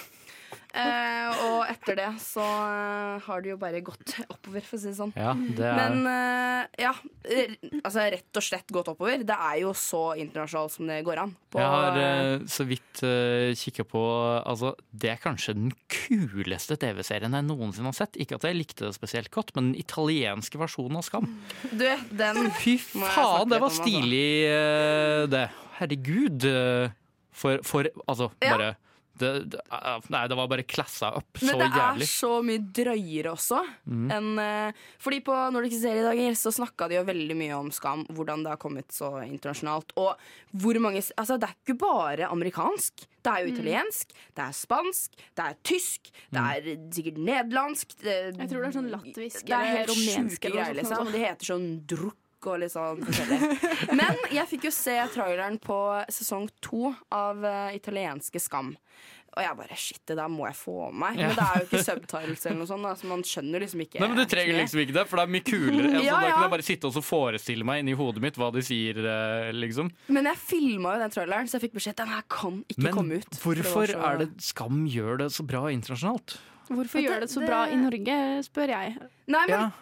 Eh, og etter det så eh, har det jo bare gått oppover, for å si det sånn. Ja, det er Men eh, ja, eh, altså rett og slett gått oppover. Det er jo så internasjonalt som det går an. På, Jeg har eh, så vidt uh, kikka på altså, Det er kanskje den kuleste TV-serien jeg noensinne har sett. Ikke at jeg likte det spesielt godt, men den italienske versjonen av Skam. Du, den Fy faen, det var altså. stilig, eh, det. Herregud. eh, For, for Altså, Ja. bare det, det, eh, Nei, det var bare klassa opp så jævlig. Men det jævlig. er så mye drøyere også. Mm. Enn, eh, fordi på Nordiske seriedager så snakka de jo veldig mye om Skam, hvordan det har kommet så internasjonalt. Og hvor mange Altså, det er ikke bare amerikansk. Det er jo Mm. italiensk, det er spansk, det er tysk, det Mm. er sikkert nederlandsk. Det, Jeg tror det er sånn latvisk det er eller helt rumensk sjuke greier, sånt liksom. Det heter sånn og litt sånn forskjellig. *laughs* Men jeg fikk jo se traileren på sesong to av uh, italienske Skam. Og jeg bare shit, det der må jeg få med meg. Ja. Men det er jo ikke subtitles eller noe sånt, da, så man skjønner liksom ikke Nei, men Du trenger liksom ikke det, for det er mye kulere. *laughs* Altså, Ja, Da kan jeg bare sitte og forestille meg inni hodet mitt hva de sier, eh, liksom. Men jeg filma jo den traileren, så jeg fikk beskjed den her kan ikke Men komme ut. Men hvorfor det så- er det Skam gjør det så bra internasjonalt? Hvorfor det, gjør det så det- bra i Norge, spør jeg. Nei, men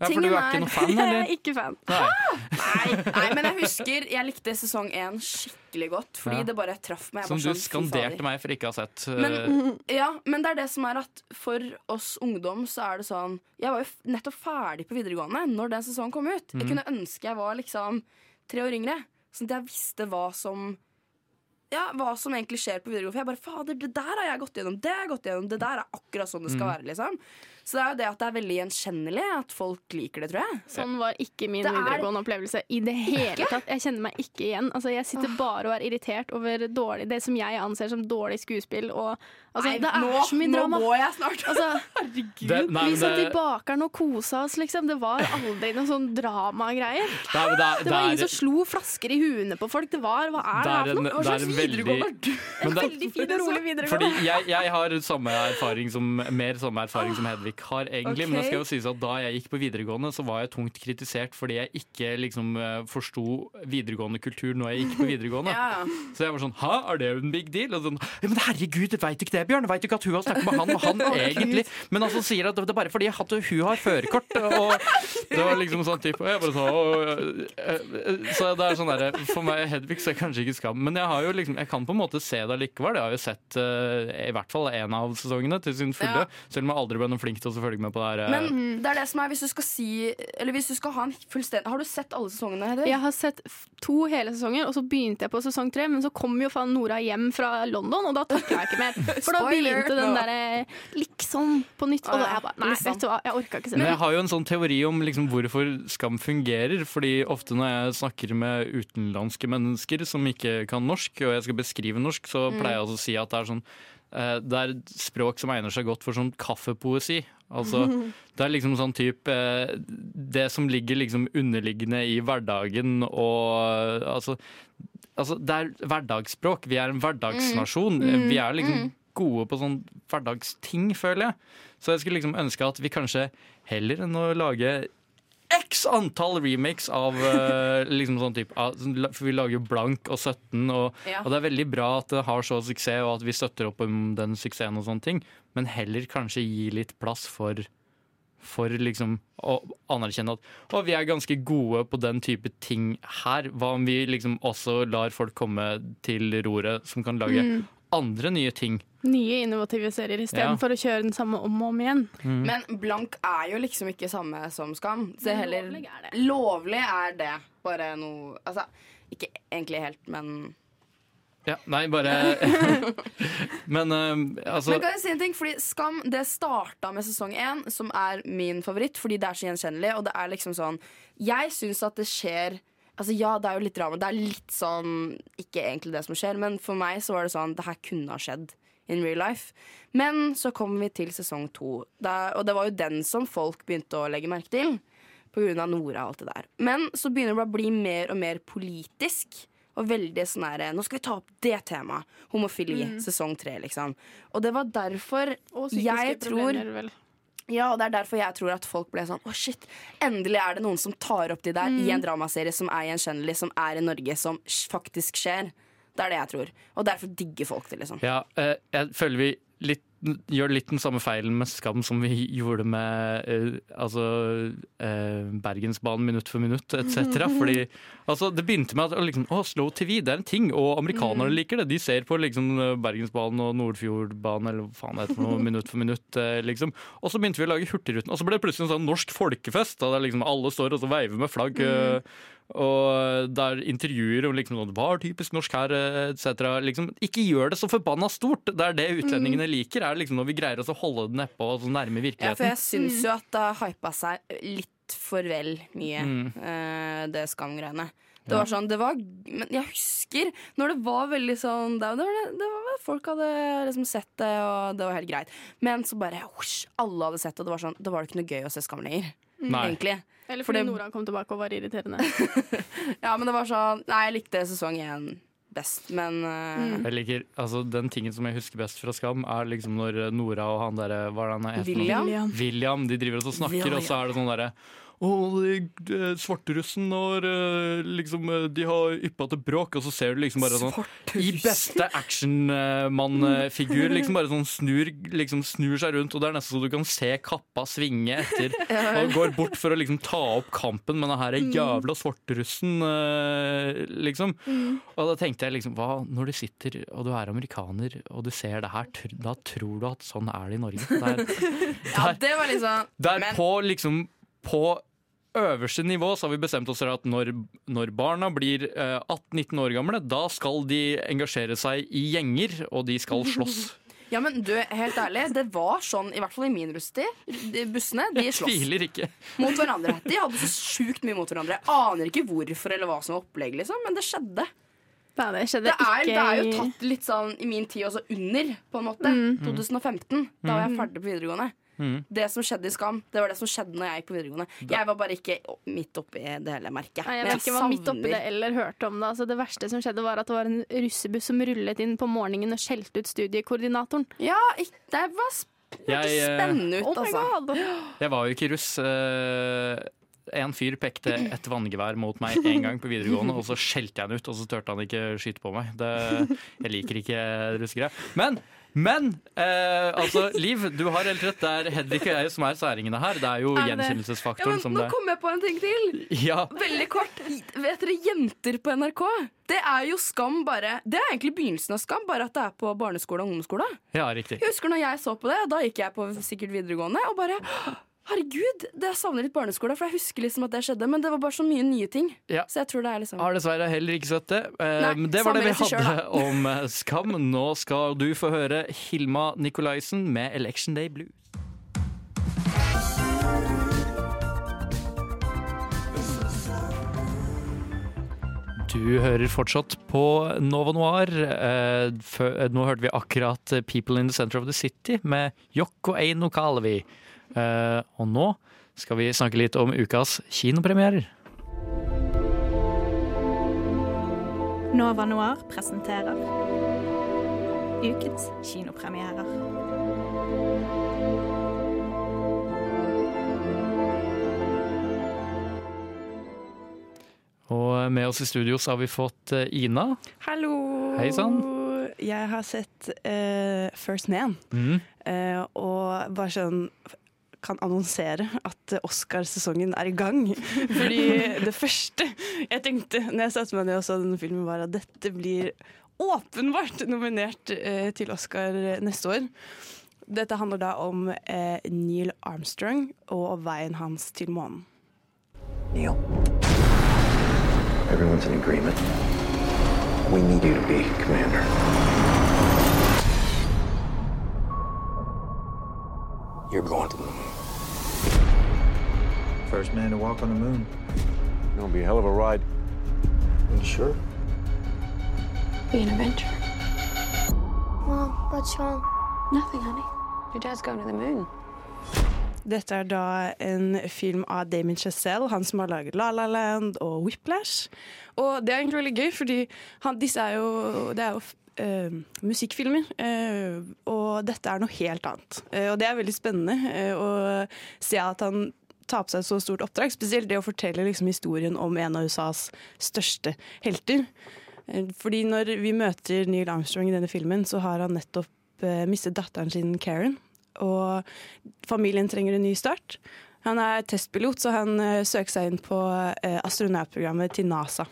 Ja. For du er ikke noe fan, *laughs* Jeg eller? er ikke fan. Nei. Nei, men jeg husker jeg likte sesong én skikkelig godt, fordi Ja. det bare traff meg. Som du sånn, skanderte meg for ikke å ha sett. eh, Men, ja, men det er det som er at for oss ungdom så er det sånn Jeg var jo nettopp ferdig på videregående når den sesongen kom ut. Jeg Mhm. kunne ønske jeg var liksom tre år yngre, sånn at jeg visste hva som ja, hva som egentlig skjer på videregående. For jeg bare, fader, det der har jeg gått gjennom, det har jeg gått gjennom, det der er akkurat sånn det skal Mhm. være. liksom Så det er jo det at det er veldig gjenkjennelig, at folk liker det, tror jeg. Sånn var ikke min er- videregående opplevelse i det hele tatt. Jeg kjenner meg ikke igjen. Altså, jeg sitter bare og er irritert over dårlig, det som jeg anser som dårlig skuespill. Og, altså, Nei, det er nå- så mye nå må jeg snart. Altså, *laughs* Det- nei, vi satt i bakeren og kosa oss, liksom. Det var aldri noen sånn dramagreier. Det, det, det Det var ingen som slo flasker i huene på folk. Det var, Hva er det, Det her er for noe? Hva slags videregående *laughs* er du? En Veldig fin og rolig videregående. Fordi jeg, jeg har samme erfaring som, mer samme erfaring som Hedvig har, egentlig. Men det skal jo sies at da jeg gikk på videregående, så var jeg tungt kritisert fordi jeg ikke liksom eh, forsto videregående kultur når jeg gikk på *laughs* videregående. Ja. Så jeg var sånn Hæ, er det en big deal? Og sånn, ja, men herregud, veit du ikke det, Bjørn? Veit du ikke at hun har snakket med han og han *laughs* egentlig? Men altså sier at det er bare fordi at hun har førerkort. *laughs* Og det var liksom sånn type Og jeg bare sånn «Å, øh, øh». Så det er sånn derre For meg, Hedvig, så er kanskje ikke skam. Men jeg har jo liksom Jeg kan på en måte se det likevel. Jeg har jo sett eh, i hvert fall en av sesongene til sin fulle. Ja. Selv om jeg aldri ble noe flink til å følge med på det her. eh. Men det er det som er hvis du skal si Eller hvis du skal ha en fullstendig Har du sett alle sesongene? Hedvig? Jeg har sett to hele sesonger, og så begynte jeg på sesong tre. Men så kom jo faen Nora hjem fra London, og da takla jeg ikke mer. *laughs* For da begynte den der derre liksom på nytt. Og da jeg bare Nei, Liksom. vet du hva, jeg orka ikke se Men jeg har jo en sånn teori om liksom hvorfor skam fungerer. Fordi ofte når jeg snakker med utenlandske mennesker som ikke kan norsk, og jeg skal beskrive norsk, så Mm. pleier jeg altså å si at det er sånn eh, det er språk som egner seg godt for sånn kaffepoesi. Altså, *laughs* det er liksom sånn type eh, det som ligger liksom underliggende i hverdagen og altså, altså Det er hverdagsspråk. Vi er en hverdagsnasjon. Mm. Mm. Vi er liksom Mm. Gode på sånn hverdagsting, føler jeg. Så jeg skulle liksom ønske at vi kanskje heller enn å lage x antall remakes av uh, *laughs* liksom sånn type sånn- For vi lager jo Blank og 17, og, Ja. og det er veldig bra at det har så suksess, og at vi støtter opp om den suksessen og sånne ting, men heller kanskje gi litt plass for for liksom å anerkjenne at å, vi er ganske gode på den type ting her. Hva om vi liksom også lar folk komme til roret som kan lage Mm. andre nye ting? Nye innovative serier istedenfor å kjøre den samme om og om igjen. Mm. Men blank er jo liksom ikke samme som skam. Så heller, lovlig er det. Lovlig er det. Bare noe Altså, ikke egentlig helt, men Ja, nei, bare *laughs* Men uh, altså Men kan jeg si en ting? Fordi Skam det starta med sesong én, som er min favoritt, fordi det er så gjenkjennelig. Og det er liksom sånn Jeg syns at det skjer Altså Ja, det er jo litt drama. Det er litt sånn Ikke egentlig det som skjer, men for meg så var det sånn Det her kunne ha skjedd in real life. Men så kommer vi til sesong to, og det var jo den som folk begynte å legge merke til. På grunn av Nora og alt det der. Men så begynner det å bli mer og mer politisk. Og veldig sånn her Nå skal vi ta opp det temaet. Homofili. Mm. Sesong tre, liksom. Og det var derfor Og jeg tror vel. ja, og det er derfor jeg tror at folk ble sånn Å, shit, endelig er det noen som tar opp de der Mm. i en dramaserie som er gjenkjennelig, som er i Norge, som faktisk skjer. Det er det jeg tror. Og derfor digger folk det, liksom. Ja, eh, jeg føler vi litt, gjør litt den samme feilen med Skam som vi gjorde med eh, altså, eh, Bergensbanen minutt for minutt etc. *laughs* Fordi altså, det begynte med at liksom, å, Slow TV det er en ting, og amerikanere Mm. liker det. De ser på liksom, Bergensbanen og Nordfjordbanen eller hva faen det heter for noe, minutt for minutt. Liksom. Og så begynte vi å lage Hurtigruten, og så ble det plutselig en sånn norsk folkefest. Da liksom alle står og så veiver med flagg. eh, og der intervjuer om liksom, sånn, hva er typisk norsk her, etc. Liksom, ikke gjør det så forbanna stort. Det er det utlendingene liker. er liksom Når vi greier oss å holde det nedpå og så nærme Ja, for virkeligheten. jeg syns jo at det har hypa seg litt for vel mye, Mm. uh, det Skam-greiene. Det var sånn, det var Men jeg husker når det var veldig sånn Det, var, det var Folk hadde liksom sett det, og det var helt greit. Men så bare whoosh, alle hadde sett det, og det var sånn Da var det ikke noe gøy å se Skam lenger. Nei. Egentlig. Eller For fordi det- Nora kom tilbake og var irriterende. *laughs* Ja, men det var sånn Nei, jeg likte sesong én best, men uh... Jeg liker, altså Den tingen som jeg husker best fra Skam, er liksom når Nora og han derre Hva er det han heter? William? William. William. De driver og snakker, snakker, og så er det sånn derre de- svarterussen har eh, liksom eh, De har yppa til bråk, og så ser du liksom bare sånn I beste actionmannfigur, liksom bare sånn snur, liksom snur seg rundt, og det er nesten så du kan se kappa svinge etter. *laughs* Og går bort for å liksom ta opp kampen med den her jævla svarterussen, eh, liksom. Og da tenkte jeg liksom, hva når du sitter og du er amerikaner og du ser det her, da tror du at sånn er det i Norge. Der, der, *laughs* Ja, det var liksom der men, på liksom på øverste nivå så har vi bestemt oss for at når, når barna blir eh, 18-19 år gamle, da skal de engasjere seg i gjenger, og de skal slåss. *laughs* Ja, men du, helt ærlig, det var sånn, i hvert fall i min russetid. Bussene de Jeg sloss ikke. mot hverandre. De hadde så sjukt mye mot hverandre. Jeg aner ikke hvorfor eller hva som var opplegg, liksom, men det skjedde. Nei, det skjedde Det er, ikke det er jo tatt litt sånn i min tid også under, på en måte. Mm. 2015. Da var jeg ferdig på videregående. Mm. Det som skjedde i Skam, det var det som skjedde når jeg gikk på videregående. Jeg var bare ikke midt oppi det hele, merket. Nei, jeg Men vet ikke var midt oppi det eller hørte om det. Altså, det verste som skjedde, var at det var en russebuss som rullet inn på morgenen og skjelte ut studiekoordinatoren. Ja, det var sp Jeg, eh, spennende ut, Oh altså. Jeg var jo ikke russ. eh, En fyr pekte et vanngevær mot meg en gang på videregående, og så skjelte jeg han ut, og så turte han ikke skyte på meg. Det, jeg liker ikke russegreier. Men, men eh, altså, Liv, du har helt rett. Det er Hedvig og jeg som er særingene her. Det er jo Er det det? Ja, gjenkjennelsesfaktoren men som nå kommer kom jeg på en ting til. Ja, Veldig kort. Vet dere Jenter på NRK? Det er jo Skam bare Det er egentlig begynnelsen av Skam, bare at det er på barneskole og ungdomsskole. ja riktig. Jeg husker når jeg så på det, da gikk jeg på sikkert videregående, og bare Herregud, det jeg savner litt barneskole, for jeg husker liksom at det skjedde, men det var bare så mye nye ting. Ja. Så jeg tror det er liksom Har dessverre heller ikke sett det. Eh, Nei, men det var det vi hadde selv, *laughs* om eh, Skam. Nå skal du få høre Hilma Nikolaisen med 'Election Day Blues'. Du hører fortsatt på Nova Noir. Eh, nå hørte vi akkurat 'People in the Center of the City' med Yoko Eino Kalevi. Eh, og nå skal vi snakke litt om ukas kinopremierer. Nova Noir presenterer ukens kinopremierer. Og med oss i studio så har vi fått eh, Ina. Hallo! Hei sann. Jeg har sett uh, First Man, Mm. Uh, og bare sånn kan annonsere at Oscarsesongen er i gang. Fordi det første jeg tenkte når jeg satte meg ned og så denne filmen, var at dette blir åpenbart nominert eh, til Oscar neste år. Dette handler da om eh, Neil Armstrong og veien hans til månen. Neil. Everyone's in agreement. We need you to be commander. You're going to the moon. First man to walk on the moon. Gonna be a hell of a ride. You sure? Be an adventure. Mom, what's wrong? Nothing, honey. Your dad's going to the moon. Dette er da en film av Damien Chazelle, han som har laget La La Land og Whiplash. Og det er egentlig veldig gøy, fordi han, disse er jo, det er jo Uh, musikkfilmer. Uh, og dette er noe helt annet. Uh, og det er veldig spennende å se at han tar på seg et så stort oppdrag. Spesielt det å fortelle liksom, historien om en av USAs største helter. Eh, Fordi når vi møter Neil Armstrong i denne filmen, så har han nettopp eh, mistet datteren sin Karen. Og familien trenger en ny start. Han er testpilot, så han eh, søker seg inn på eh, astronautprogrammet til NASA.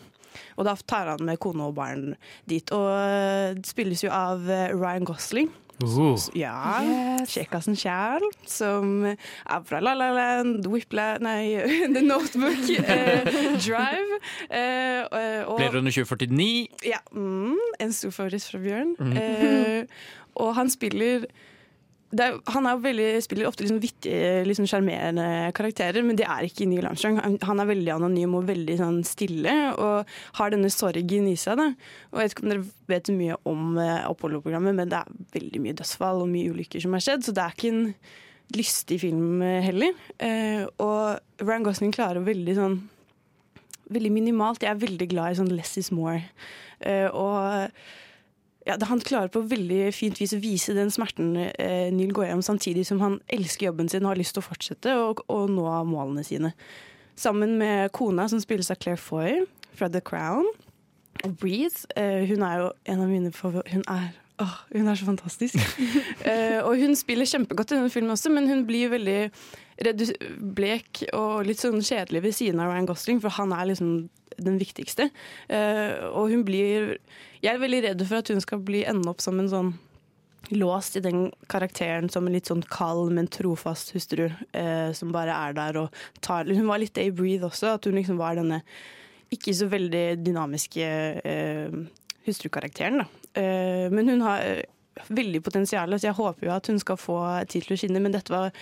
Og da tar han med kone og barn dit. Og eh, det spilles jo av eh, Ryan Gosling. Uh. Ja, kjekkasen sjæl, som er fra La La Land, Whipla... Nei, *laughs* The Notebook, *laughs* eh, Drive. Eh, og, Blade Runner 2049. ja, mm, en stor favoritt fra Bjørn. Mm. Eh, og han spiller er, han er jo veldig, spiller ofte liksom vittige, liksom sjarmerende karakterer, men det er ikke Neil Armstrong. Han, er veldig anonym og veldig sånn stille, og har denne sorgen i seg. Da. Og Jeg vet ikke om dere vet mye om eh, Apollo-programmet, men det er veldig mye dødsfall og mye ulykker som har skjedd, så det er ikke en lystig film eh, heller. Eh, og Ryan Gosling klarer veldig sånn veldig minimalt. Jeg er veldig glad i sånn less is more. Eh, og ja, han klarer på veldig fint vis å vise den smerten eh, Neil går gjennom, samtidig som han elsker jobben sin og har lyst til å fortsette og, og nå målene sine. Sammen med kona, som spilles av Claire Foy fra The Crown. Og Breathe. Eh, hun er jo en av mine favoritter. Hun er Åh, hun er så fantastisk. uh, *laughs* og hun spiller kjempegodt i denne filmen også, men hun blir veldig blek og litt sånn kjedelig ved siden av Ryan Gosling, for han er liksom den viktigste. Uh, og hun blir Jeg er veldig redd for at hun skal bli ende opp som en sånn låst i den karakteren som en litt sånn kald, men trofast hustru eh, som bare er der og tar Hun var litt det i Breathe også, at hun liksom var denne ikke så veldig dynamiske eh, hustrukarakteren. Eh, men hun har eh, veldig potensial, så jeg håper jo at hun skal få tid til å skinne. Men dette var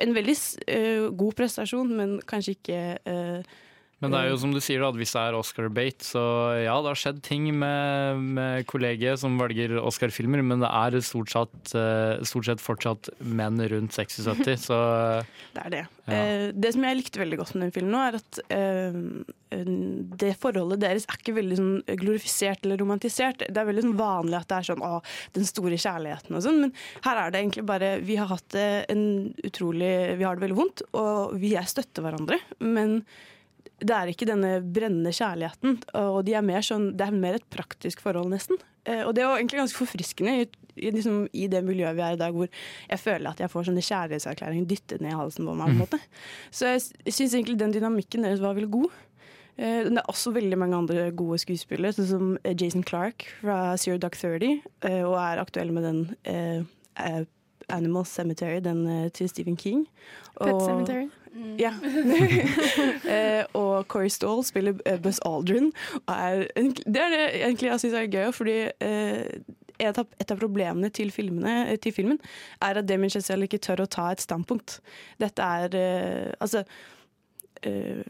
en veldig eh, god prestasjon, men kanskje ikke eh, Men det er jo som du sier, da, at hvis det er Oscar-bate, så ja, det har skjedd ting med, med kollegiet som velger Oscar-filmer, men det er stort sett, eh, stort sett fortsatt menn rundt 60-70, *laughs* så Det er det. Ja. Eh, det som jeg likte veldig godt med den filmen, nå, er at eh, det forholdet deres er ikke veldig sånn glorifisert eller romantisert. Det er veldig sånn vanlig at det er sånn å, den store kjærligheten og sånn, men her er det egentlig bare Vi har hatt en utrolig Vi har det veldig vondt, og vi er støtter hverandre, men det er ikke denne brennende kjærligheten. Og de er mer sånn, det er mer et praktisk forhold, nesten. Eh, Og det er jo egentlig ganske forfriskende i, i, liksom, i det miljøet vi er i dag, hvor jeg føler at jeg får sånne kjærlighetserklæringer dyttet ned i halsen på meg. på en måte. Så jeg, syns egentlig den dynamikken deres var veldig god. Eh, Det er også veldig mange andre gode skuespillere, sånn som eh, Jason Clark fra Zero Duck 30, eh, og er aktuell med den Animal Cemetery, den eh, til Stephen King. Pet Cemetery. Mm. Ja. *laughs* eh, og Corey Stall spiller eh, Buzz Aldrin. Og er, det er det egentlig jeg syns er gøy, fordi eh, et av, et av problemene til, filmene, eh, til filmen er at Damien Chazelle ikke tør å ta et standpunkt. Dette er eh, Altså eh,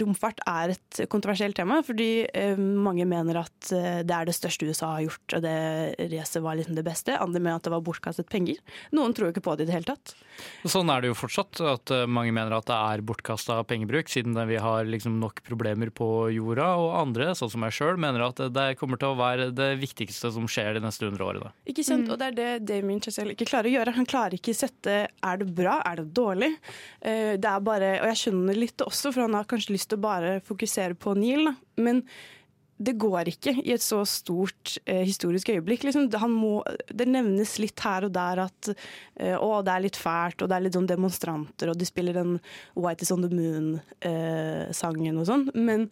romfart er et kontroversielt tema, fordi eh, mange mener at eh, det er det største USA har gjort, og det racet var liksom det beste. Andre mener at det var bortkastet penger. Noen tror jo ikke på det i det hele tatt. Sånn er det jo fortsatt, at eh, mange mener at det er bortkasta pengebruk, siden vi har liksom nok problemer på jorda, og andre, sånn som jeg sjøl, mener at det kommer til å være det viktigste som skjer de neste hundre årene. Ikke sant? Og det er det Damien Chazelle ikke klarer å gjøre. Han klarer ikke sette er det bra, er det dårlig. Eh, det er bare, og jeg skjønner litt også, for han har kanskje lyst til å bare fokusere på Neil, da. men det går ikke i et så stort eh, historisk øyeblikk. Liksom, det, han må, det nevnes litt her og der at eh, å, det er litt fælt, og det er litt sånn demonstranter, og de spiller den White is on the Moon-sangen og sånn. Men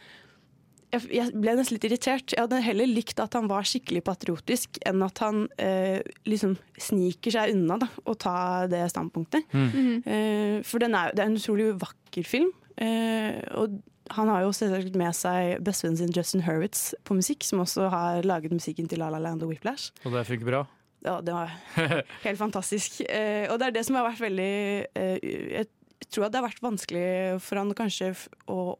jeg, jeg ble nesten litt irritert. Jeg hadde heller likt at han var skikkelig patriotisk, enn at han eh, liksom sniker seg unna da, å ta det standpunktet. Mm. Eh, for den er, det er en utrolig vakker film. Eh, og han har jo selvsagt med seg bestevennen sin Justin Hurwitz på musikk, som også har laget musikken til La La Land og Whiplash. Og det funker bra. Ja, det var *laughs* helt fantastisk. Eh, og det er det som har vært veldig eh, Jeg tror at det har vært vanskelig for han kanskje å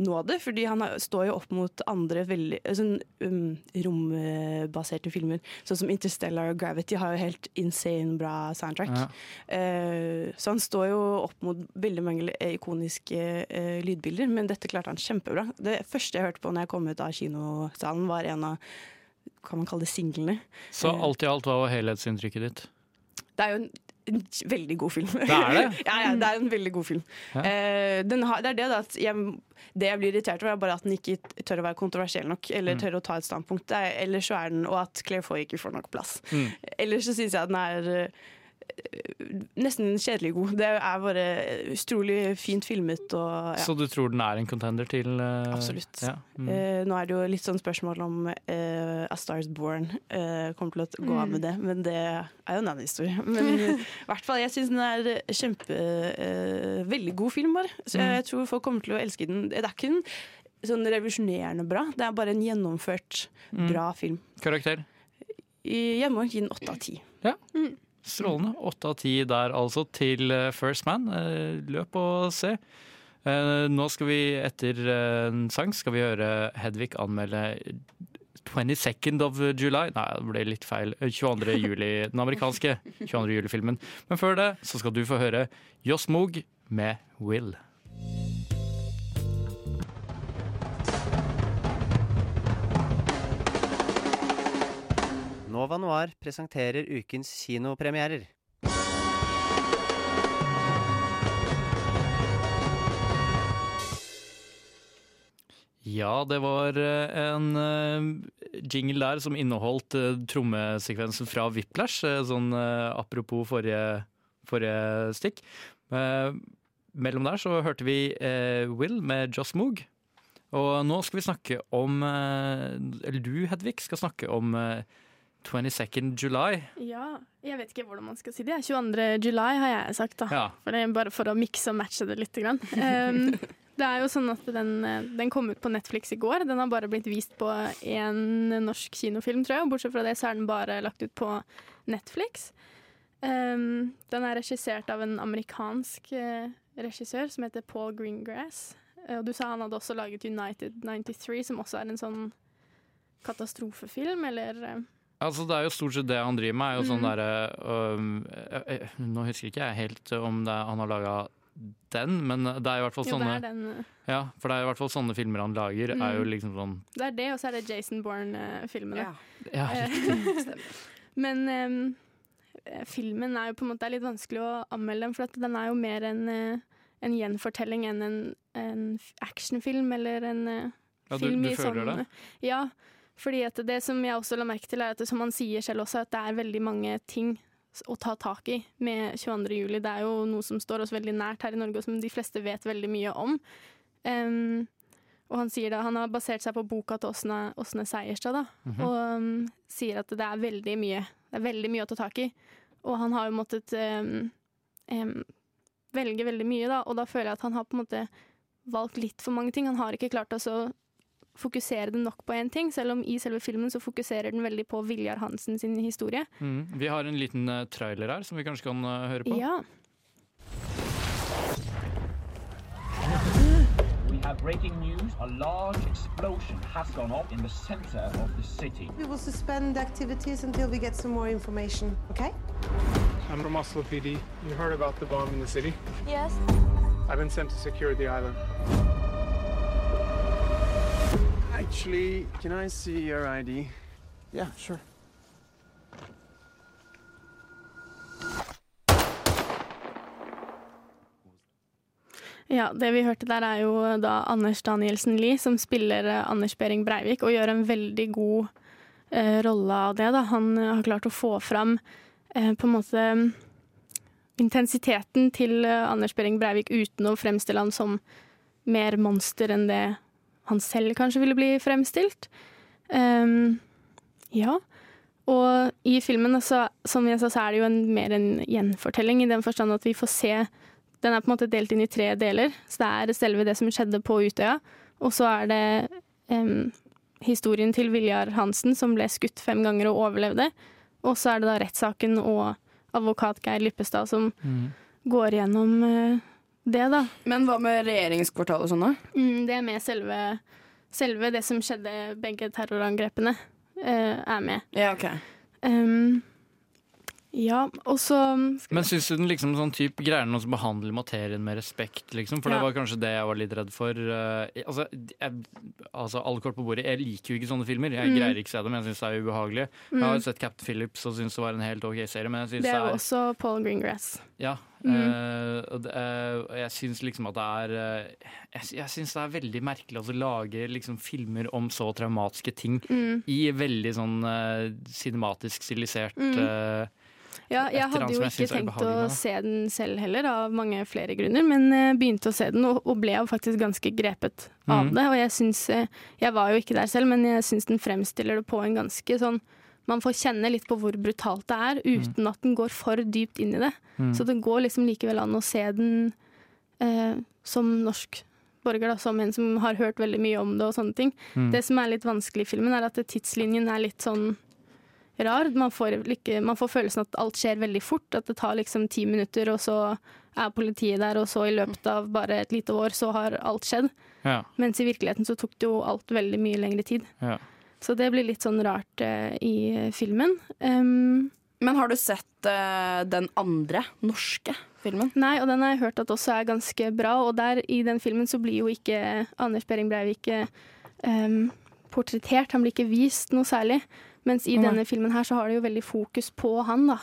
nå det, fordi han står jo opp mot andre veldig sånn, um, rombaserte filmer. Sånn som Interstellar og Gravity har jo helt insane bra soundtrack. Ja. Uh, så han står jo opp mot veldig mange ikoniske uh, lydbilder, men dette klarte han kjempebra. Det første jeg hørte på når jeg kom ut av kinosalen, var en av kan man kalle det singlene. Så Eh, alt i alt, hva var helhetsinntrykket ditt? det er jo en, en veldig god film. Det er det? *laughs* ja, ja, det er en veldig god film. Ja. Uh, den har, det er det da at jeg, det jeg blir irritert over, er bare at den ikke tør å være kontroversiell nok, eller Mm. tør å ta et standpunkt. Er, ellers så er den, Og at Claire Foy ikke får nok plass. Mm. Ellers så syns jeg at den er eh, nesten kjedelig god. Det er bare utrolig fint filmet og ja. Så du tror den er en contender til uh, Absolutt. Ja. Mm. Uh, nå er det jo litt sånn spørsmål om uh, A Star Is Born eh, kommer til å gå av Mm. med det, men det er jo en annen historie. *laughs* Men i hvert fall, jeg syns den er kjempe eh, Veldig god film, bare. Så jeg, Mm. jeg tror folk kommer til å elske den. Det er ikke en sånn revolusjonerende bra, det er bare en gjennomført Mm. bra film. Karakter? I- Jeg må gi den åtte av ti. Ja. Strålende. Åtte av ti der altså til eh, First Man. Eh, Løp og se. Eh, Nå skal vi etter en sang skal vi høre Hedvig anmelde 22nd of July. Nei, det ble litt feil. Eh, 22. juli, den amerikanske 22. juli-filmen. Men før det så skal du få høre Johs Moog med Will. Nova Noir presenterer ukens kinopremierer. Ja, det var eh, en eh, jingle der som inneholdt eh, trommesekvensen fra Whiplash, sånn apropos forrige, forrige stikk. Mellom der så hørte vi Will med Joss Moog. Og nå skal vi snakke om Eller du, Hedvig, skal snakke om 22nd July. Ja, jeg vet ikke hvordan man skal si det. 22. July har jeg sagt, da. Ja. For det er bare for å mikse og matche det litt. Grann. Um, *laughs* det er jo sånn at den, eh, den kom ut på Netflix i går. Den har bare blitt vist på én norsk kinofilm, tror jeg. Og bortsett fra det så er den bare lagt ut på Netflix. Um, den er regissert av en amerikansk eh, regissør som heter Paul Greengrass. Eh, og du sa han hadde også laget United 93, som også er en sånn katastrofefilm, eller Altså, det er jo stort sett det han driver med. er jo sånn der, øh, eh, eh, Nå husker ikke jeg helt om det, er- han har laga den, men det er i hvert fall Jo, det sånne er den. eh, Ja, for det er i hvert fall sånne filmer han lager. er jo Mhm. liksom sånn Det er det, og så er det Jason Bourne-filmene. Ja, Ja, *laughs* Men ehm, eh, filmen er jo på en måte litt vanskelig å anmelde den, for at den er jo mer en, eh, en gjenfortelling enn en, en actionfilm eller en eh, Ja, du- film du i føler sånn det? Ja, fordi at det som jeg også la merke til, er at som han sier selv også, at det er veldig mange ting å ta tak i med 22. juli. Det er jo noe som står oss veldig nært her i Norge, og som de fleste vet veldig mye om. Um, og han sier da, han har basert seg på boka til Åsne, Åsne Seierstad, da, Mhm. og um, sier at det er veldig mye Det er veldig mye å ta tak i. Og han har jo måttet um, velge veldig mye, da, og da føler jeg at han har på en måte valgt litt for mange ting. Han har ikke klart altså, å fokusere den nok på én ting, selv om i selve filmen så fokuserer den veldig på Viljar Hansen sin historie. Mm. Vi har en liten eh, trailer her som vi kanskje kan eh, høre på. Ja. have breaking news. A large explosion has gone off in the center of the city. We will suspend activities until we get some more information, okay? I'm from Oslo PD. You heard about the bomb in the city? Yes. I've been sent to secure the island. Actually, can I see your ID? Yeah, sure. Ja, det vi hørte der er jo da Anders Danielsen Lie som spiller eh, Anders Behring Breivik, og gjør en veldig god eh, rolle av det. Da. Han eh, har klart å få fram eh, på en måte intensiteten til eh, Anders Behring Breivik uten å fremstille han som mer monster enn det han selv kanskje ville bli fremstilt. Um, ja. Og i filmen, så, som jeg sa, så er det jo en, mer en gjenfortelling, i den forstand at vi får se Den er på en måte delt inn i tre deler. Så det er selve det som skjedde på Utøya, og så er det um, historien til Viljar Hansen, som ble skutt fem ganger og overlevde. Og så er det da rettssaken og advokat Geir Lippestad som går gjennom eh, det, da. Men hva med regjeringskvartalet og sånn, da? Mm, det er med selve, selve det som skjedde, begge terrorangrepene, uh, er med. Ja, ok. Um, ja, og så Men syns du den liksom sånn type greier den å behandle materien med respekt, liksom? For Ja. det var kanskje det jeg var litt redd for. eh, altså, jeg, altså, alle kort på bordet. Jeg liker jo ikke sånne filmer. Jeg Mm. greier ikke å se dem, jeg syns det er ubehagelig. Jeg Mm. har jo sett Captain Phillips og syns det var en helt OK serie, men jeg syns Det det er jo er også Paul Greengrass. Ja. Mm. Uh, det, eh, jeg syns liksom at det er uh, Jeg, jeg syns det er veldig merkelig å lage liksom filmer om så traumatiske ting Mm. i veldig sånn cinematisk stilisert Mm. Ja, jeg hadde jo ikke tenkt å se den selv heller, av mange flere grunner, men eh, begynte å se den og, og ble jo faktisk ganske grepet av mm. det. Og jeg syns eh, Jeg var jo ikke der selv, men jeg syns den fremstiller det på en ganske sånn Man får kjenne litt på hvor brutalt det er, uten at den går for dypt inn i det. Mm. Så det går liksom likevel an å se den eh, som norsk borger, da, som en som har hørt veldig mye om det og sånne ting. Mm. Det som er litt vanskelig i filmen, er at tidslinjen er litt sånn rar. Man får, man får følelsen at alt skjer veldig fort. At det tar liksom ti minutter, og så er politiet der, og så i løpet av bare et lite år så har alt skjedd. Ja. Mens i virkeligheten så tok det jo alt veldig mye lengre tid. Ja. Så det blir litt sånn rart uh, i filmen. Um, Men har du sett uh, den andre norske filmen? Nei, og den har jeg hørt at også er ganske bra. Og der i den filmen så blir jo ikke Anders Behring Breivik um, portrettert. Han blir ikke vist noe særlig. Mens i denne filmen her så har det jo veldig fokus på han, da.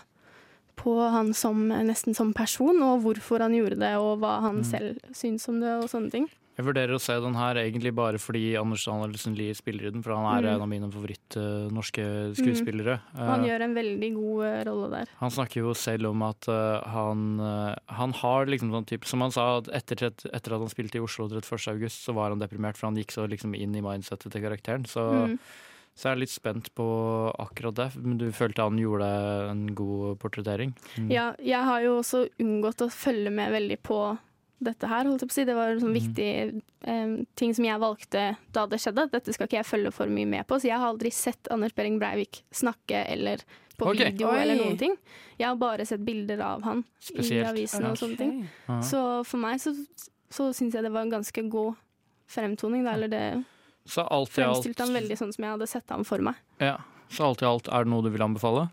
På han som, nesten som person, og hvorfor han gjorde det, og hva han selv syns om det, og sånne ting. Jeg vurderer å se den her egentlig bare fordi Anders Danielsen Lie spiller i den, for han er Mm. en av mine favoritt-norske skuespillere. Og han Eh, gjør en veldig god uh, rolle der. Han snakker jo selv om at uh, han, uh, han har liksom sånn type Som han sa, at etter, etter at han spilte i Oslo 31. august, så var han deprimert, for han gikk så liksom inn i mindsettet til karakteren. Så, Mm. Så jeg er litt spent på akkurat det. Men du følte han gjorde en god portrettering? Mm. Ja, jeg har jo også unngått å følge med veldig på dette her, holdt jeg på å si. Det var en Mm. sånn viktig eh, ting som jeg valgte da det skjedde. Dette skal ikke jeg følge for mye med på, så jeg har aldri sett Anders Behring Breivik snakke eller på okay. video Oi. eller noen ting. Jeg har bare sett bilder av han Spesielt. i avisene og sånne ting. Så for meg så, så syns jeg det var en ganske god fremtoning, da. Eller det Så alt i alt, fremstilte han veldig sånn som jeg hadde sett han for meg. ja, så alt i alt, er det noe du vil anbefale?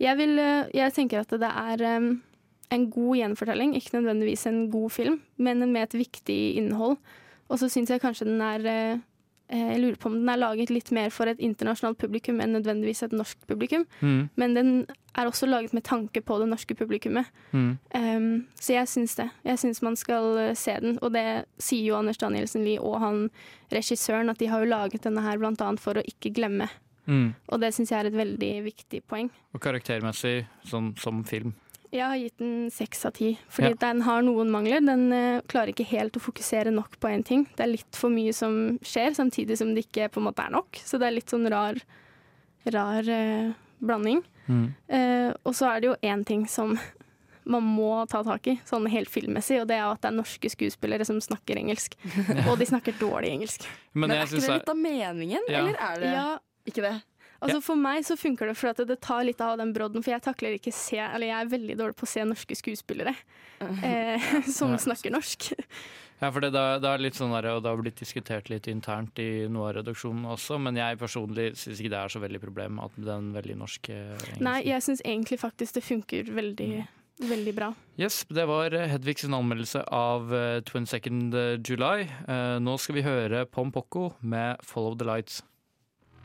Jeg, vil, eh, jeg tenker at det er um, en god gjenfortelling, ikke nødvendigvis en god film, men med et viktig innhold. Og så syns jeg kanskje den er eh, Jeg lurer på om den er laget litt mer for et internasjonalt publikum enn nødvendigvis et norsk publikum. Mm. Men den er også laget med tanke på det norske publikummet. Mm. Um, så jeg syns det. Jeg syns man skal eh, se den. Og det sier jo Anders Danielsen Lie og han regissøren, at de har jo laget denne her blant annet for å ikke glemme. Mm. Og det syns jeg er et veldig viktig poeng. Og karaktermessig, sånn som film? Jeg har gitt den seks av ti, fordi Ja. den har noen mangler. Den uh, klarer ikke helt å fokusere nok på én ting. Det er litt for mye som skjer, samtidig som det ikke på en måte er nok. Så det er litt sånn rar, rar uh, blanding. Mm. Uh, og så er det jo én ting som man må ta tak i, sånn helt filmmessig, og det er at det er norske skuespillere som snakker engelsk. *laughs* Og de snakker dårlig engelsk. Men Men er ikke det litt av meningen, Ja. eller er det Ja, ikke det? Altså For meg så funker det for det tar litt av den brodden, for jeg takler ikke se Eller jeg er veldig dårlig på å se norske skuespillere *laughs* eh, som Ja. snakker norsk. Ja, for det, det, er litt sånn der, og det har blitt diskutert litt internt i noe av redaksjonen også, men jeg personlig syns ikke det er så veldig problem at den veldig norske engelsken. Nei, jeg syns egentlig faktisk det funker veldig, veldig bra. Yes, det var Hedvigs anmeldelse av eh, 22nd July. Eh, nå skal vi høre Pom Poko med 'Follow the Lights'.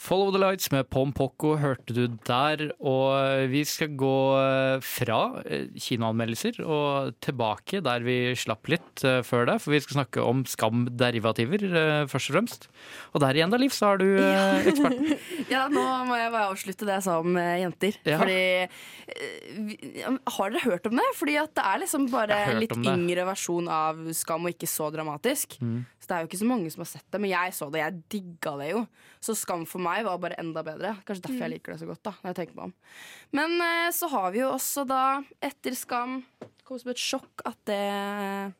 Follow the Lights med Pom Poko hørte du der, og vi skal gå eh, fra eh, kinoanmeldelser og tilbake der vi slapp litt eh, før det, for vi skal snakke om skam-derivativer først og fremst. Og der igjen da, Liv, så er du eksperten. *laughs* Ja, nå må jeg bare avslutte det jeg sa om jenter. Ja. Fordi Har dere hørt om det? Fordi at det er liksom bare litt yngre versjon av Skam, og ikke så dramatisk. Mm. Så det er jo ikke så mange som har sett det, men jeg så det. Jeg digga det jo. Så Skam for meg var bare enda bedre. Kanskje derfor jeg Mm. liker det så godt. da når jeg tenker meg om Men eh, så har vi jo også da, etter Skam, kom som et sjokk at det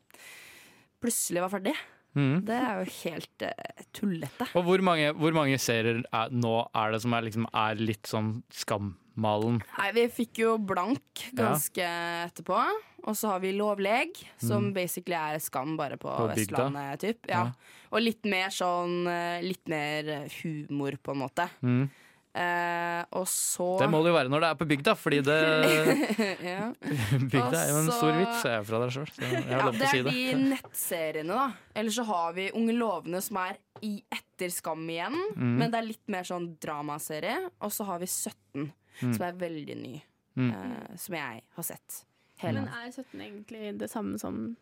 plutselig var ferdig. Mm. Det er jo helt uh, tullete. Og hvor mange, hvor mange serier er, nå er det som er, liksom, er litt sånn skammalen? Nei, vi fikk jo blank ganske etterpå. Og så har vi lovleg, som Mm. basically er skam bare på, På? Vestlandet. Typ. Ja. Ja. Og litt mer sånn eh, Litt mer humor, på en måte. Mm. Eh, og så Det må det jo være når det er på bygda, fordi det *laughs* ja. *laughs* Bygda er jo en stor vits, jeg fra deg sjøl. Ja, det er det. de nettseriene, da. Eller så har vi Unge lovende, som er i etter Skam igjen. Mm. Men det er litt mer sånn dramaserie. Og så har vi 17, Mm. som er veldig ny. Mm. eh, som jeg har sett. Hele Men er 17 egentlig det samme som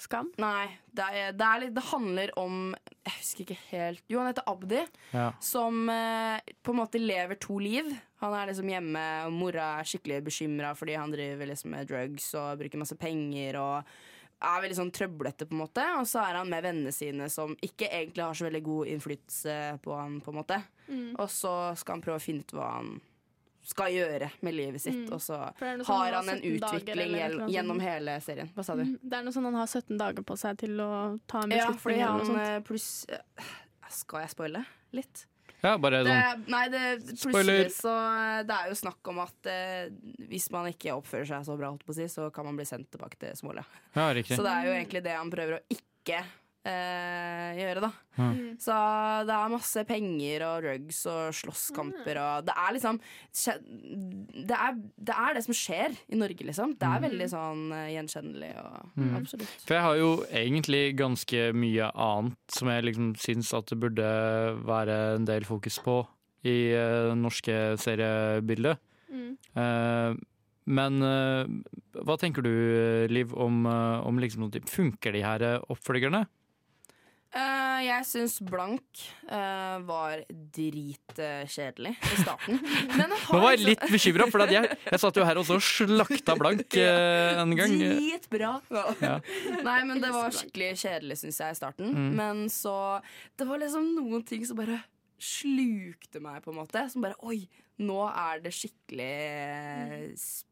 Skam? Nei, det, er, det, er litt, det handler om Jeg husker ikke helt Jo, han heter Abdi. Ja. Som eh, på en måte lever to liv. Han er liksom hjemme, og mora er skikkelig bekymra fordi han driver liksom med drugs og bruker masse penger. Og er veldig sånn trøblete, på en måte. Og så er han med vennene sine som ikke egentlig har så veldig god innflytelse på han. på en måte Mm. Og så skal han prøve å finne ut hva han skal gjøre med livet sitt. Mm. Og så sånn har han han en 17 dager, utvikling gjennom hele serien. Hva sa du? Mm, Det er noe sånn han har 17 dager på seg til å ta en Ja, fordi han eh, pluss eh, Skal jeg spoile litt? Ja, bare Det, sånn nei, det, Spoiler. så eh, Det er jo snakk om at eh, hvis man ikke oppfører seg så bra, holdt på å si, så kan man bli sendt tilbake til Småle. Ja, riktig. Så det er jo egentlig det han prøver å ikke eh, gjøre, da. Mm. Så det er masse penger og rugs og slåsskamper og Det er liksom det er, det er det som skjer i Norge, liksom. Det er Mm. veldig sånn eh, gjenkjennelig og Mm. absolutt. For jeg har jo egentlig ganske mye annet som jeg liksom syns at det burde være en del fokus på i det norske seriebildet. Mm. Eh, men eh, hva tenker du, Liv, om, eh, om liksom noe Funker de her eh, oppfølgerne? Eh, jeg syns Blank uh, var dritkjedelig i starten. *laughs* Men har Nå var jeg liksom- litt bekymra, for jeg, jeg satt jo her og så slakta blank *laughs* uh, en gang. Dritbra! Ja. Nei, men det var skikkelig kjedelig, syns jeg, i starten. Mm. Men så Det var liksom noen ting som bare slukte meg, på en måte. Som bare Oi, nå er det skikkelig eh,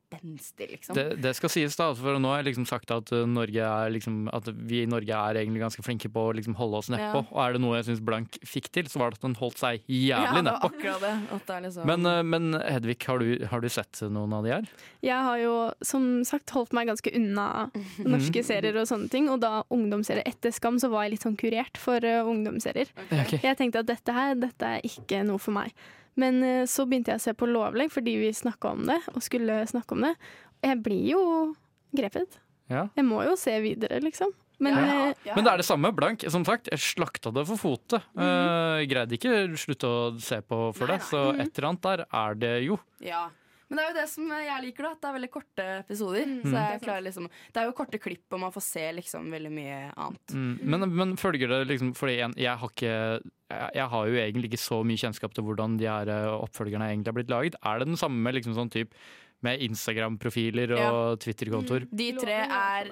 spenstig, liksom. Det, det skal sies, da, for nå har jeg liksom sagt at, Norge er liksom, at vi i Norge er egentlig ganske flinke på å liksom holde oss nedpå. Ja. Og er det noe jeg syns Blank fikk til, så var det at den holdt seg jævlig ja, nedpå. det. At det er liksom Men, uh, men Hedvig, har du, har du sett noen av de her? Jeg har jo som sagt holdt meg ganske unna *laughs* norske serier og sånne ting. Og da ungdomsserier etter Skam, så var jeg litt sånn kurert for uh, ungdomsserier. Okay. Jeg tenkte at dette her, dette er ikke noe for meg. Men uh, så begynte jeg å se på Lovlig fordi vi snakka om det, og skulle snakke om det. Jeg blir jo grepet. Ja. Jeg må jo se videre, liksom. Men ja. Ja. Men det er det samme. Blank. Som sagt, jeg slakta det for fotet. Uh, greide ikke slutte å se på for det, så et eller annet der er det jo. Ja. Men det er jo det som jeg liker, da. At det er veldig korte episoder. Mm. Så jeg klarer liksom Det er jo korte klipp, og man får se liksom veldig mye annet. Mm, men, men følger det liksom Fordi jeg, jeg har ikke jeg, har jo egentlig ikke så mye kjennskap til hvordan de her eh, oppfølgerne egentlig har blitt laget. Er det den samme liksom sånn type med Instagram-profiler og Ja. Twitter-kontoer? De tre er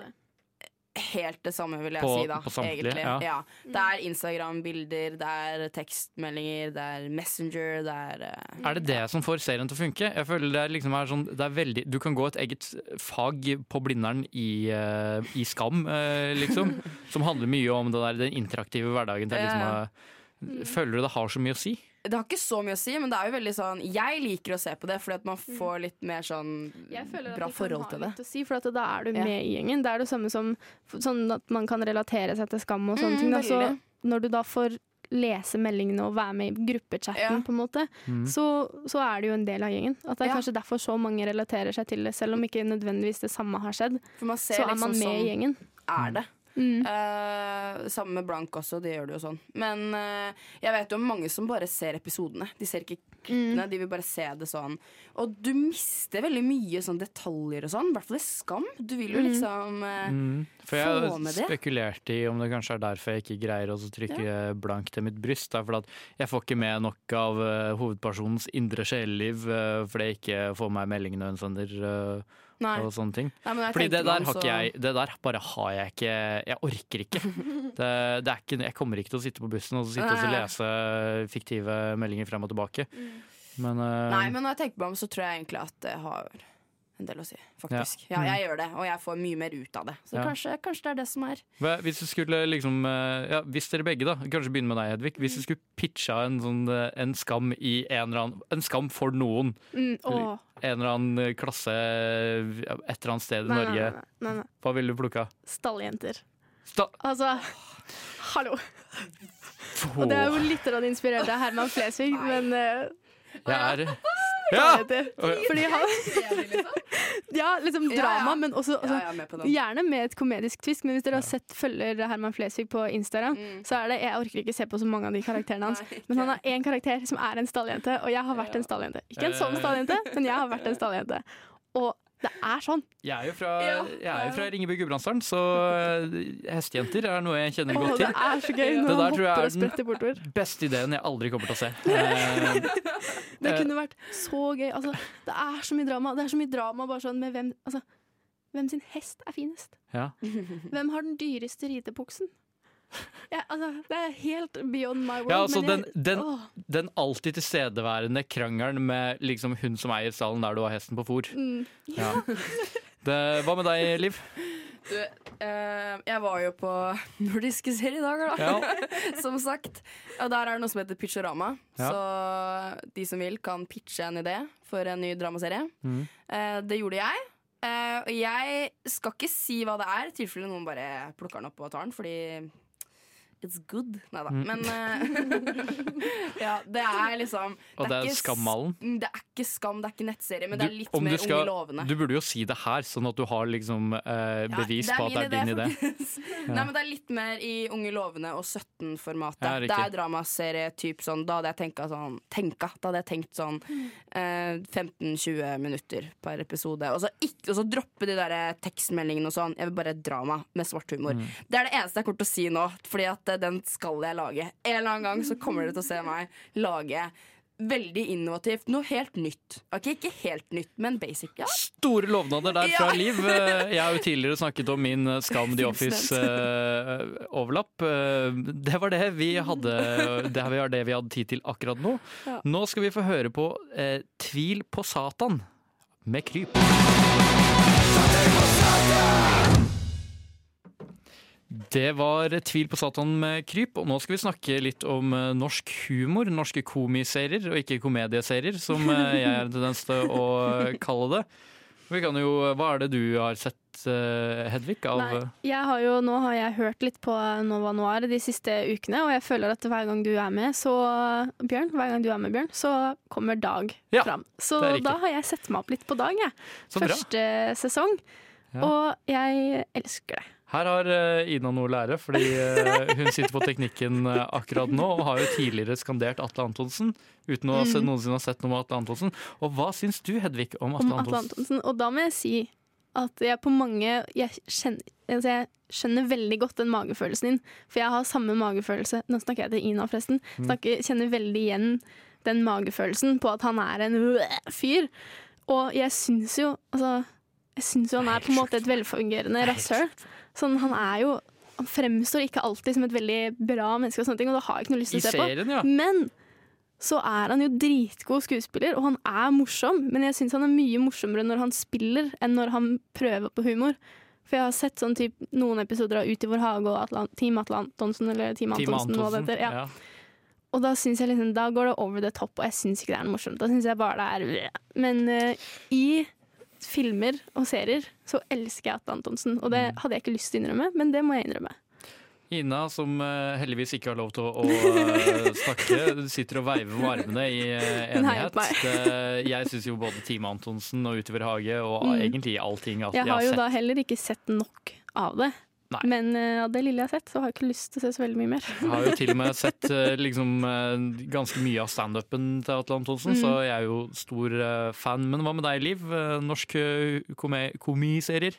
helt det samme, vil jeg På- si, da. på samtlige, ja. Ja. Det er Instagram-bilder, det er tekstmeldinger, det er Messenger, det er uh, Er det det som får serien til å funke? Jeg føler det er liksom er sånn, det er veldig, Du kan gå et eget fag på Blindern i, uh, i Skam, uh, liksom. *laughs* som handler mye om det der, den interaktive hverdagen. Til, liksom, Føler du det har så mye å si? Det har ikke så mye å si, men det er jo veldig sånn Jeg liker å se på det, fordi at man får litt mer sånn Jeg føler at bra det kan forhold ha til det. litt å si, for at da er du Ja. med i gjengen. Det er det samme som sånn at man kan relatere seg til skam og sånne Mm, ting. Da. Så når du da får lese meldingene og være med i gruppechatten, på en måte, Mm. så, så er det jo en del av gjengen. At det er Ja. kanskje derfor så mange relaterer seg til det, selv om ikke nødvendigvis det samme har skjedd. For man ser Så er liksom man med sånn i gjengen. er det. Mm. Eh, sammen med Blank også, det gjør det jo sånn. Men uh, jeg vet jo om mange som bare ser episodene. De ser ikke Mm. de vil bare se det sånn. Og du mister veldig mye sånn detaljer og sånn. I hvert fall i Skam. Du vil jo Mm. liksom uh, Mm. For få jeg med det. spekulerte i om det kanskje er derfor jeg ikke greier å trykke blank til mitt bryst. Det er fordi at jeg får ikke med nok av hovedpersonens indre sjeleliv fordi jeg ikke får med meldingene hun sender. eh, Nei. og sånne ting. Nei, Fordi det der, så- jeg, det der bare har jeg ikke Jeg orker ikke. *laughs* Det, det er ikke jeg kommer ikke til å sitte på bussen og så sitte og så lese fiktive meldinger frem og tilbake. Men, uh... Nei, men når jeg tenker meg om, så tror jeg egentlig at det har en del å si, faktisk. Ja, Ja. jeg gjør det, og jeg får mye mer ut av det. Så Ja. kanskje, kanskje det er det som er Hvis du skulle liksom eh, ja, Hvis dere begge, da, kanskje begynne med deg, Hedvig. Hvis du skulle pitcha en, sånn, eh, en skam i en eller annen En skam for noen. Mm. En eller annen klasse eh, et eller annet sted i Nei, Norge. nei, nei. Hva ville du plukka? Stalljenter. Sta Altså, hallo. Og det er jo litt inspirert av Herman Flesvig, men uh, Jeg er Ja! Fordi han *laughs* Ja, liksom drama, men også altså, på den. gjerne med et komedisk twist. Men hvis dere har sett følger Herman Flesvig på Instagram, Mm. så er det Jeg orker ikke se på så mange av de karakterene hans, men han har én karakter som er en stalljente, og jeg har vært en stalljente. Ikke en sånn Eh. stalljente, men jeg har vært en stalljente. Og det er sånn. Jeg er jo fra, jeg er jo fra Ringebu Gudbrandsdalen, så eh, hestejenter er noe jeg kjenner godt til. det er så gøy Det når der han tror jeg hopper er og spretter bortover. den beste ideen jeg aldri kommer til å se. *laughs* Eh, Det eh, kunne vært så gøy. Altså, det er så mye drama. Det er så mye drama bare sånn med hvem altså, Hvem sin hest er finest? ja. Hvem har den dyreste ridebuksen? Ja, altså, det er helt beyond my world. Ja, altså men den, jeg- den, den alltid tilstedeværende krangelen med liksom hun som eier stallen der du har hesten på fôr. mm. Ja. Det, hva med deg, Liv? Du, eh, jeg var jo på nordiske seriedager, da. *laughs* som sagt. Og der er det noe som heter Pitchorama. Ja. Så de som vil, kan pitche en idé for en ny dramaserie. Mm. Eh, det gjorde jeg. Eh, og jeg skal ikke si hva det er, i tilfelle noen bare plukker den opp og tar den, fordi It's good. Nei da. Mm. Men *laughs* eh, *laughs* Ja, det er liksom Og det er er s- Skammalen? Det er ikke Skam, det er ikke nettserie, men det er litt du mer skal- unge lovende. Du burde jo si det her, sånn at du har liksom eh, bevis på at det er din idé. *laughs* Ja. Nei, men det er litt mer i Unge lovende og 17-formatet. Ja, det er dramaserie typ sånn Da hadde jeg tenka sånn Tenka, da hadde jeg tenkt sånn eh, 15-20 minutter per episode. Og så, ikke, og så droppe de der tekstmeldingene og sånn. Jeg vil bare drama med svart humor. Mm. Det er det eneste jeg kommer til å si nå, Fordi at eh, den skal jeg lage. En eller annen gang så kommer dere til å se meg lage veldig innovativt. Noe helt nytt. Ok, Ikke helt nytt, men basic. Ja. Store lovnader der fra Ja. Liv. Eh, Jeg har jo tidligere snakket om min eh, Skam The Office-overlapp. Det var det vi hadde Det var det vi hadde tid til akkurat nå. Nå skal vi få høre på eh, Tvil på Satan med Kryp. Det var Tvil på Satan med Kryp, og nå skal vi snakke litt om eh, norsk humor. Norske komiserier, og ikke komedieserier, som eh, jeg har en tendens til å kalle det. Vi kan jo, Hva er det du har sett, eh, Hedvig? Av, Nei, jeg har jo, nå har jeg hørt litt på Nova Noir de siste ukene, og jeg føler at hver gang du er med, så Bjørn, hver gang du er med, Bjørn, så kommer Dag Ja, fram. Så er da har jeg sett meg opp litt på Dag, jeg. Så bra. Første sesong. Ja. Og jeg elsker det. Her har eh, Ina noe å lære, fordi eh, hun sitter på teknikken eh, akkurat nå og har jo tidligere skandert Atle Antonsen uten å Mhm. noensinne ha sett noe med Atle Antonsen. Og hva syns du, Hedvig, om Atle Om Atle Antonsen? Antonsen. Og da må jeg si at jeg på mange Jeg skjønner, altså jeg skjønner veldig godt den magefølelsen din, for jeg har samme magefølelse. Nå snakker jeg til Ina, forresten. Mm. Snakker, kjenner veldig igjen den magefølelsen på at han er en øh, fyr. Og jeg syns jo Altså, jeg syns jo han er på en måte et velfungerende rasshøl. Sånn, han er jo Han fremstår ikke alltid som et veldig bra menneske, og sånne ting, og da har jeg ikke noe lyst til å se på. serien, ja. Men så er han jo dritgod skuespiller, og han er morsom. Men jeg syns han er mye morsommere når han spiller, enn når han prøver på humor. For jeg har sett sånn typ, noen episoder av Ut i vår hage og Atlant Team Atlantonsen, eller Team Team Antonsen, det. Ja. ja. Og da jeg liksom, da går det over the top, og jeg syns ikke det er morsomt. Da syns jeg bare det er Men uh, i filmer og serier så elsker jeg Atle Antonsen. Og det hadde jeg ikke lyst til å innrømme, men det må jeg innrømme. Ina, som eh, heldigvis ikke har lov til å, å eh, snakke, sitter og veiver med armene i eh, enighet. jeg syns jo både Team Antonsen og Utover hage, og Mm. egentlig allting at Jeg har jo da heller ikke sett nok av det. Nei. Men eh, av det lille jeg har sett, så har jeg ikke lyst til å se så veldig mye mer. Jeg har jo til og med *laughs* sett eh, liksom, eh, ganske mye av standupen til Atle Antonsen, Mm. så jeg er jo stor fan. Men hva med deg, Liv? Norsk komiserier?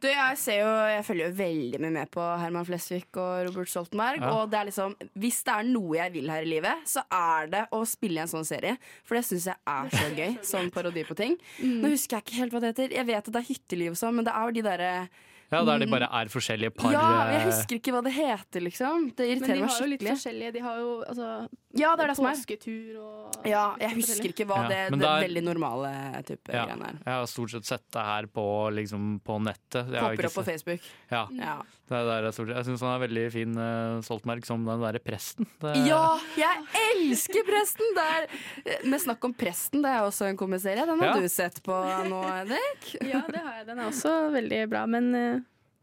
Du, jeg ser jo, jeg følger jo veldig mye med på Herman Flesvig og Robert Stoltenberg. Ja. Og det er liksom, hvis det er noe jeg vil her i livet, så er det å spille i en sånn serie. For det syns jeg er så gøy. *laughs* Sånn parodi på ting. Nå husker jeg ikke helt hva det heter. Jeg vet at det er hytteliv og sånn, men det er jo de derre Ja, Der de bare er forskjellige par. Ja, jeg eh, husker ikke hva det heter, liksom. Det Men de irriterer meg har jo litt skikkelig. forskjellige. De har jo altså Ja, det er det som er. påsketur og Ja, jeg husker ikke hva Ja, det, men det det er- veldig normale type Ja, greiene er. jeg har stort sett sett det her på, liksom, på nettet. Popper opp på Facebook. Ja. Ja. Det er der jeg stort sett- jeg syns han er veldig fin, uh, Stoltenberg, som den derre presten. Det, Ja, jeg elsker Presten! Det er, med snakk om Presten, det er også en komiserie. Den har Ja. du sett på nå, Henrik? Ja, det har jeg. Den er også veldig bra. Men eh,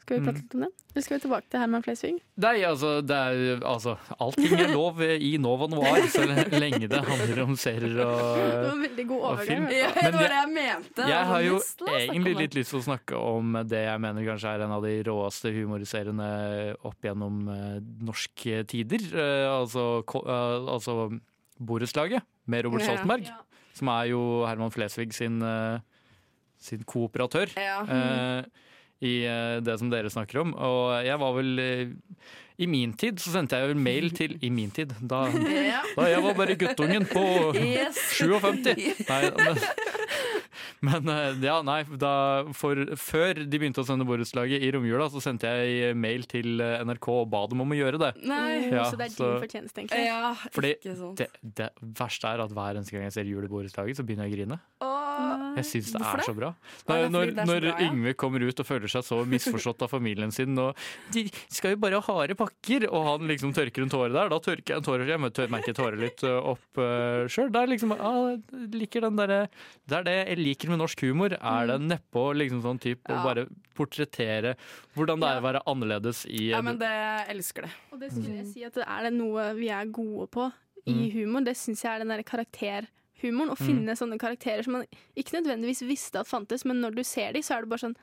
skal vi prate litt om den? Eller skal vi tilbake til Herman Flesvig? Nei, altså, det er, altså Allting er lov i Nova Noir, så lenge det handler om serier Det var og veldig god overgang, film. Ja, det var det jeg mente. Jeg har jo egentlig litt lyst til å snakke om det jeg mener kanskje er en av de råeste humorseriene opp gjennom eh, norske tider. Eh, altså, eh, altså Borettslaget med Robert Ja. Ja. som er jo Herman Flesvig sin, sin kooperatør. Ja. eh, I eh, det som dere snakker om. Og jeg var vel eh, I min tid så sendte jeg jo mail til I min tid, da, *laughs* Ja. da jeg var bare guttungen på Yes. 57. *laughs* Nei, men, men eh, ja, nei, da, for, før de begynte å sende borettslaget i romjula, så sendte jeg mail til NRK og ba dem om å gjøre det. Nei. Ja, så det er så- din fortjeneste, egentlig? Ja, Fordi ikke sant. det, det verste er at hver eneste gang jeg ser jul i borettslaget, så begynner jeg å grine. Åh, Jeg syns det Hvorfor er det? så bra. Ja, Når, når, når bra, ja. Yngve kommer ut og føler seg så misforstått av familien sin og De skal jo bare ha harde pakker, og han liksom tørker en tåre der. Da tørker jeg en tåre. Jeg tør- merker jeg tårer litt uh, opp uh, sjøl. Det er liksom ah, jeg liker den derre Det er det jeg liker med norsk humor. Er det nedpå liksom sånn type å Mm. Bare portrettere hvordan det er å være annerledes i Ja, men det jeg elsker det. Og det skulle jeg si at det er det noe vi er gode på i Mm. humor. Det syns jeg er den der karakterhumoren. Å Mm. finne sånne karakterer som man ikke nødvendigvis visste at fantes, men når du ser dem, så er det bare sånn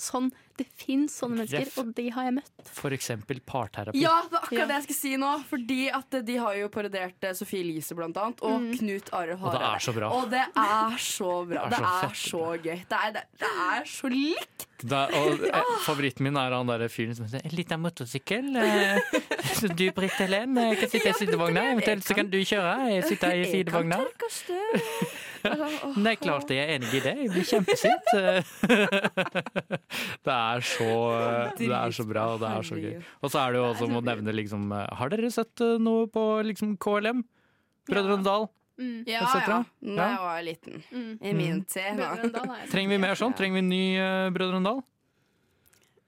Sånn, Det fins sånne mennesker, og de har jeg møtt. For eksempel parterapi. Ja, det er akkurat Ja. det jeg skal si nå. Fordi at de har jo parodiert eh, Sofie Elise blant annet, og Mm. Knut Are Og det er så bra. Og det er så bra. Det er så gøy. Det er, det, det er så likt. Det er, og eh, Favoritten min er han der fyren som sier 'En liten motorsykkel'. Eh, du, Britt Helen, kan sitte i sidevogna. Eventuelt så kan du kjøre. Jeg sitter i *laughs* sidevogna. Nei, klart jeg er enig i det. Jeg blir kjempesint. *laughs* det er så Det er så bra, og det er så gøy. Og så er det jo også å nevne liksom Har dere sett eh, noe på liksom KLM? Brødrene Dal? Mm. Ja, ja. Da Ja. jeg var liten. Mm. I min tid. jeg sett. Trenger vi mer sånn? Trenger vi ny uh, Brødrene Dal?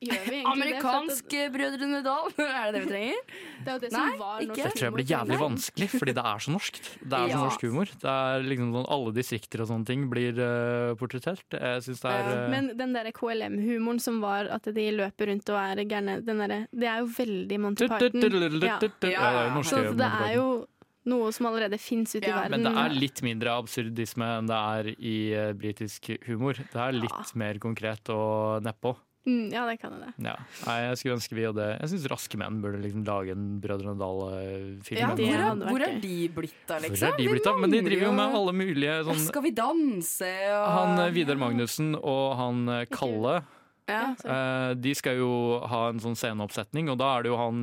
Gjør Amerikansk det? Brødrene Dal, er det det vi trenger? Det er jo det Nei, som var ikke. Det tror jeg blir jævlig vanskelig, fordi det er så norskt. Det er så Ja. norsk humor. Det er liksom sånn Alle distrikter og sånne ting blir uh, portrettert. Jeg syns det er Uh... Men den der KLM-humoren som var at de løper rundt og er gærne, den derre Det er jo veldig Monty Python. Ja. Ja, det er jo Så det er jo noe som allerede fins ute i verden. Men det er litt mindre absurdisme enn det er i uh, britisk humor. Det er litt mer konkret og nedpå. Mm, ja, det kan det. Ja. Nei, jeg skulle ønske vi hadde Jeg syns Raske menn burde liksom lage en Brødrene Dal-film. Ja, hvor, er, hvor er de blitt av, liksom? Hvor er de blitt av? Men de driver jo med alle mulige sånn Skal vi danse og Han eh, Vidar Magnussen og han eh, Kalle Ja. eh, De skal jo ha en sånn sceneoppsetning, og da er det jo han,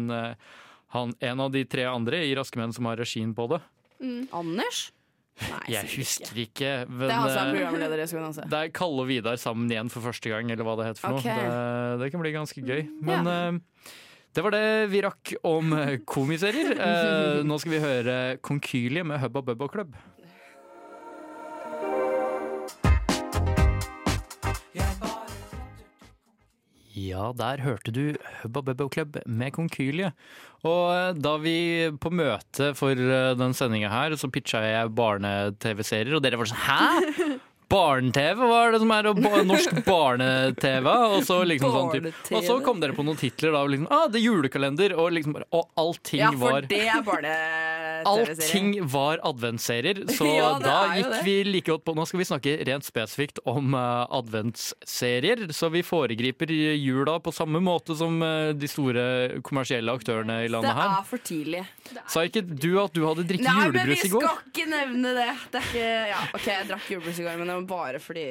han En av de tre andre i Raske menn som har regien på det. Mm. Anders? Jeg husker ikke. Men, Det er han som er eh, programleder i Skal vi. Det er Kalle og Vidar sammen igjen for første gang, eller hva det heter for okay. noe. Det, det kan bli ganske gøy. Men eh, det var det vi rakk om eh, komiserier. Uh, *laughs* nå skal vi høre Konkylie med Hubba Bubba Club. Ja, der hørte du Hubba Bubba Club med Konkylie. Og eh, da vi på møte for eh, den sendinga her, så pitcha jeg barne-TV-serier, og dere var sånn Hæ?! Barne-TV, hva er det som er norsk *laughs* barne-TV? Og så liksom sånn typ, Og så kom dere på noen titler, da. Liksom, ah, det er julekalender, og liksom bare Og allting Ja, for var det er. Allting var adventsserier, *laughs* så Ja, da gikk vi like godt på Nå skal vi snakke rent spesifikt om uh, adventsserier, så vi foregriper jula på samme måte som uh, de store kommersielle aktørene i landet her. Det er for tidlig. Sa ikke du at du hadde drikket Nei, men vi julebrus i går? skal ikke nevne det. det er ikke, ja, OK, jeg drakk julebrus i går, men det var bare fordi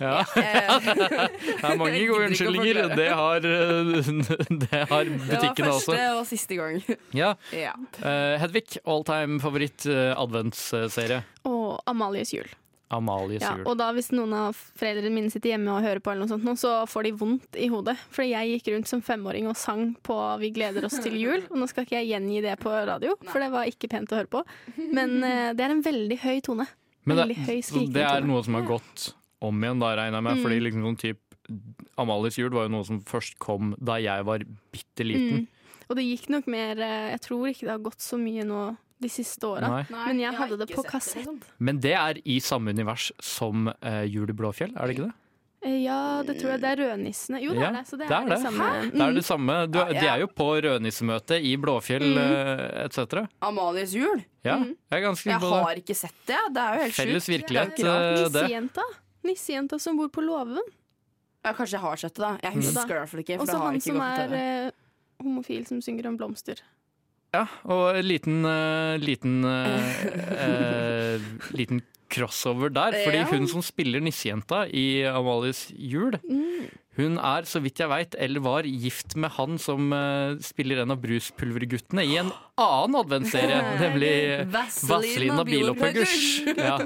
Ja. Eh, *laughs* Det er mange gode unnskyldninger. Det har, eh, *laughs* det har Det var butikkene også. første og siste gang. Ja. Ja. Eh, Hedvig, all time favoritt adventsserie. Og Amalies jul. Amalies Ja, jul. og da hvis noen av foreldrene mine sitter hjemme og hører på, eller noe sånt, så får de vondt i hodet. Fordi jeg gikk rundt som femåring og sang på 'Vi gleder oss til jul'. Og nå skal ikke jeg gjengi det på radio, for det var ikke pent å høre på. Men det er en veldig høy tone. Men det, høy, det er noe som har gått om igjen, da regner jeg med. Mm. Fordi liksom sånn typ Amalies jul var jo noe som først kom da jeg var bitte liten. Mm. Og det gikk nok mer eh, Jeg tror ikke det har gått så mye nå de siste åra. Men jeg jeg hadde det på kassett. det, kassett. Men det er i samme univers som uh, Jul i Blåfjell, er det ikke det? Eh, Ja, det tror jeg. Det er Rødnissene. Jo, det Ja, er det. Så det, det er er det det. samme. Det er Mm. det samme. Du, Ja, De er jo på rødnissemøte i Blåfjell Mm. eh, etc. Amalies jul. Ja, jeg er Jeg det. har ikke sett det. Det er jo helt Felles sjukt. virkelighet, Det er rart. eh, det. Nissejenta. Nissejenta som bor på låven. Ja, kanskje jeg har sett det, da. Jeg husker det i hvert fall ikke. Og så han som er eh, homofil, som synger om blomster. Ja, og en liten, uh, liten, uh, uh, liten crossover der. Fordi Ja. hun som spiller nissejenta i Amalies jul, Mm. hun er, så vidt jeg veit, eller var gift med han som uh, spiller en av Bruspulverguttene i en annen adventsserie, *laughs* nemlig Vazelina Bilopphøggers. *laughs* Ja.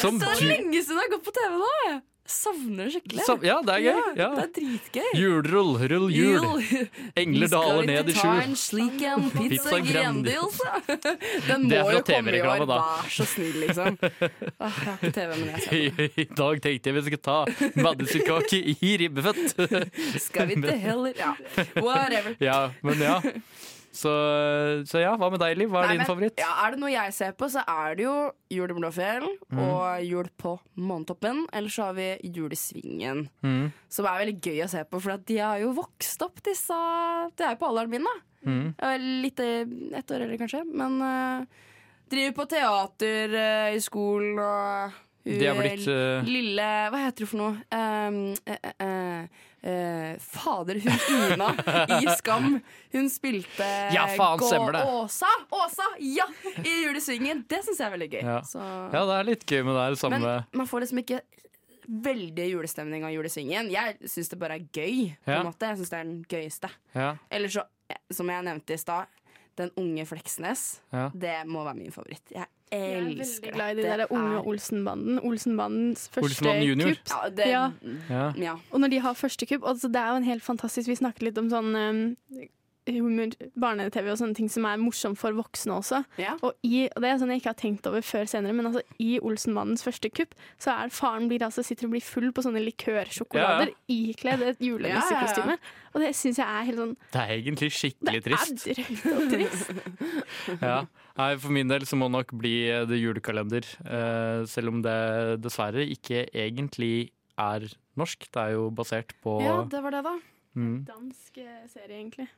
Som Så lenge siden jeg har gått på TV nå! Savner skikkelig. Sav ja, det er gøy. Ja. Det er dritgøy. Julrull, rull jul. Engler daler ned i skjul. Vi skal ikke ta en slik en *laughs* pizza Grandiosa. *laughs* Den må jo komme i år, da. vær så snill, liksom. *laughs* Ah, jeg har ikke TV, men jeg ser I, I dag tenkte jeg vi skulle ta maddelsikake i ribbefett. Skal vi ikke heller Ja, whatever. Ja, men ja. Så, så ja, hva med deg, Liv? Hva er Nei, din men, favoritt? Ja, er det noe jeg ser på, så er det jo Jul i Blåfjell Mm. og Jul på Månetoppen. Eller så har vi Jul i Svingen, Mm. som er veldig gøy å se på. For de har jo vokst opp, disse De er jo på alderen min, da. Mm. Litt eh, ett år eldre, kanskje. Men uh, driver på teater uh, i skolen og hun, eh, Lille Hva heter hun for noe? Um, eh, eh, eh, eh, fader, hun Ina i Skam. Hun spilte Ja, faen, Gå- Åsa! Åsa! Ja! I Julesvingen. Det syns jeg er veldig gøy. Ja. Så. ja, det er litt gøy med det samme Men man får liksom ikke veldig julestemning av Julesvingen. Jeg syns det bare er gøy. På Ja. en måte Jeg synes det er den gøyeste. Ja. Eller så, som jeg nevnte i stad, Den unge Fleksnes. Ja. Det må være min favoritt. Jeg Jeg er veldig glad i de Det der unge Olsenbanden. Olsenbandens første Olsenbanden junior? kupp. Ja, det- Ja. Ja. Ja. Og når de har første kupp altså Det er jo en helt fantastisk Vi snakket litt om sånn um, humor, barne-TV og sånne ting som er morsomt for voksne også. Ja. Og, i, og det er sånn jeg ikke har tenkt over før senere, men altså i Olsenmannens første kupp så er faren blir, altså, sitter og blir full på sånne likørsjokolader Ja, ikledd et julenissekostyme. Og det syns jeg er helt sånn Det er egentlig skikkelig trist. Det er drøyt og trist. *laughs* Ja. Nei, for min del så må det nok bli eh, det julekalender. uh, selv om det dessverre ikke egentlig er norsk. Det er jo basert på ja, det var det, da. mm, Dansk eh, serie, egentlig.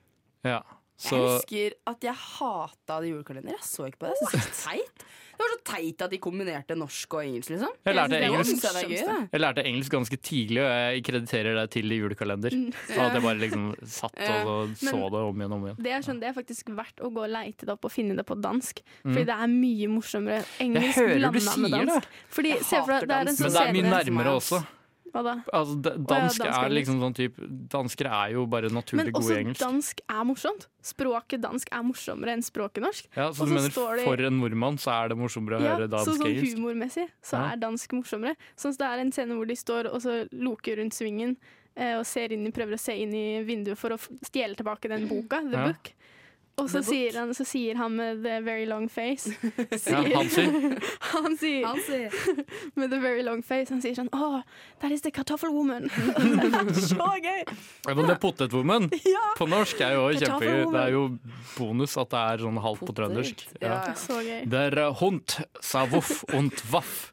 Ja. Jeg husker at jeg hata det julekalender. Jeg så ikke på det. Jeg synes det var teit. Det var så teit at de kombinerte norsk og engelsk, liksom. Jeg lærte jeg engelsk. gøy, jeg lærte engelsk ganske tidlig, og jeg krediterer det til julekalender. Så at jeg bare liksom satt og så, Men- så det om igjen og om igjen. Det er, sånn, det er faktisk verdt å gå og leite det opp og finne det på dansk. Mm. Fordi det er mye morsommere engelsk blanda med dansk. Fordi, Jeg deg, hater det er dansk. sånn Men det er mye nærmere også. Hva da? Altså, ja, dansk dansk er liksom sånn type Dansker er jo bare naturlig Men gode i engelsk. dansk er morsomt. Språket dansk er morsommere enn språket norsk. Ja, så også du mener står det- for en nordmann så er det morsommere å Ja, høre så dansk sånn engelsk? humormessig så Ja. er dansk morsommere. Sånn det er en scene hvor de står og så loker rundt svingen eh, og ser inn, prøver å se inn i vinduet for å stjele tilbake den boka, The Ja. Book. Og så sier, han, så sier han med the very long face *laughs* Ja, *laughs* han sier. Han sier, Han *laughs* sier med the very long face Han sier sånn Oh, that is the kartoffelwoman. det så gøy! Ja, men det er potetwoman på norsk er jo kjempegøy. Det er jo bonus at det er sånn halvt på trøndersk. Ja. Så gøy. Der hund sa voff und waff.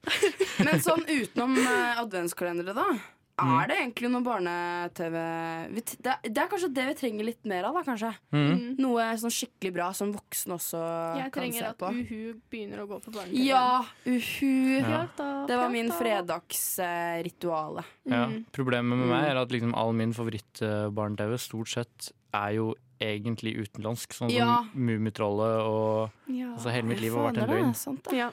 Men sånn utenom eh, adventskalendere, da. Mm. Er det egentlig noe barne-TV det, det er kanskje det vi trenger litt mer av, da, kanskje. Mm. Noe sånn skikkelig bra som voksne også Jeg kan trenger at. Uhu begynner å gå på barne-TV. Ja, uhu. Ja. Det var min fredagsrituale. Ja. Mm. Problemet med meg er at liksom all min favoritt-barne-TV stort sett er jo egentlig utenlandsk. Sånn som Ja. Mummitrollet og Ja. altså, Hele mitt liv har vært en løgn. sant. Ja.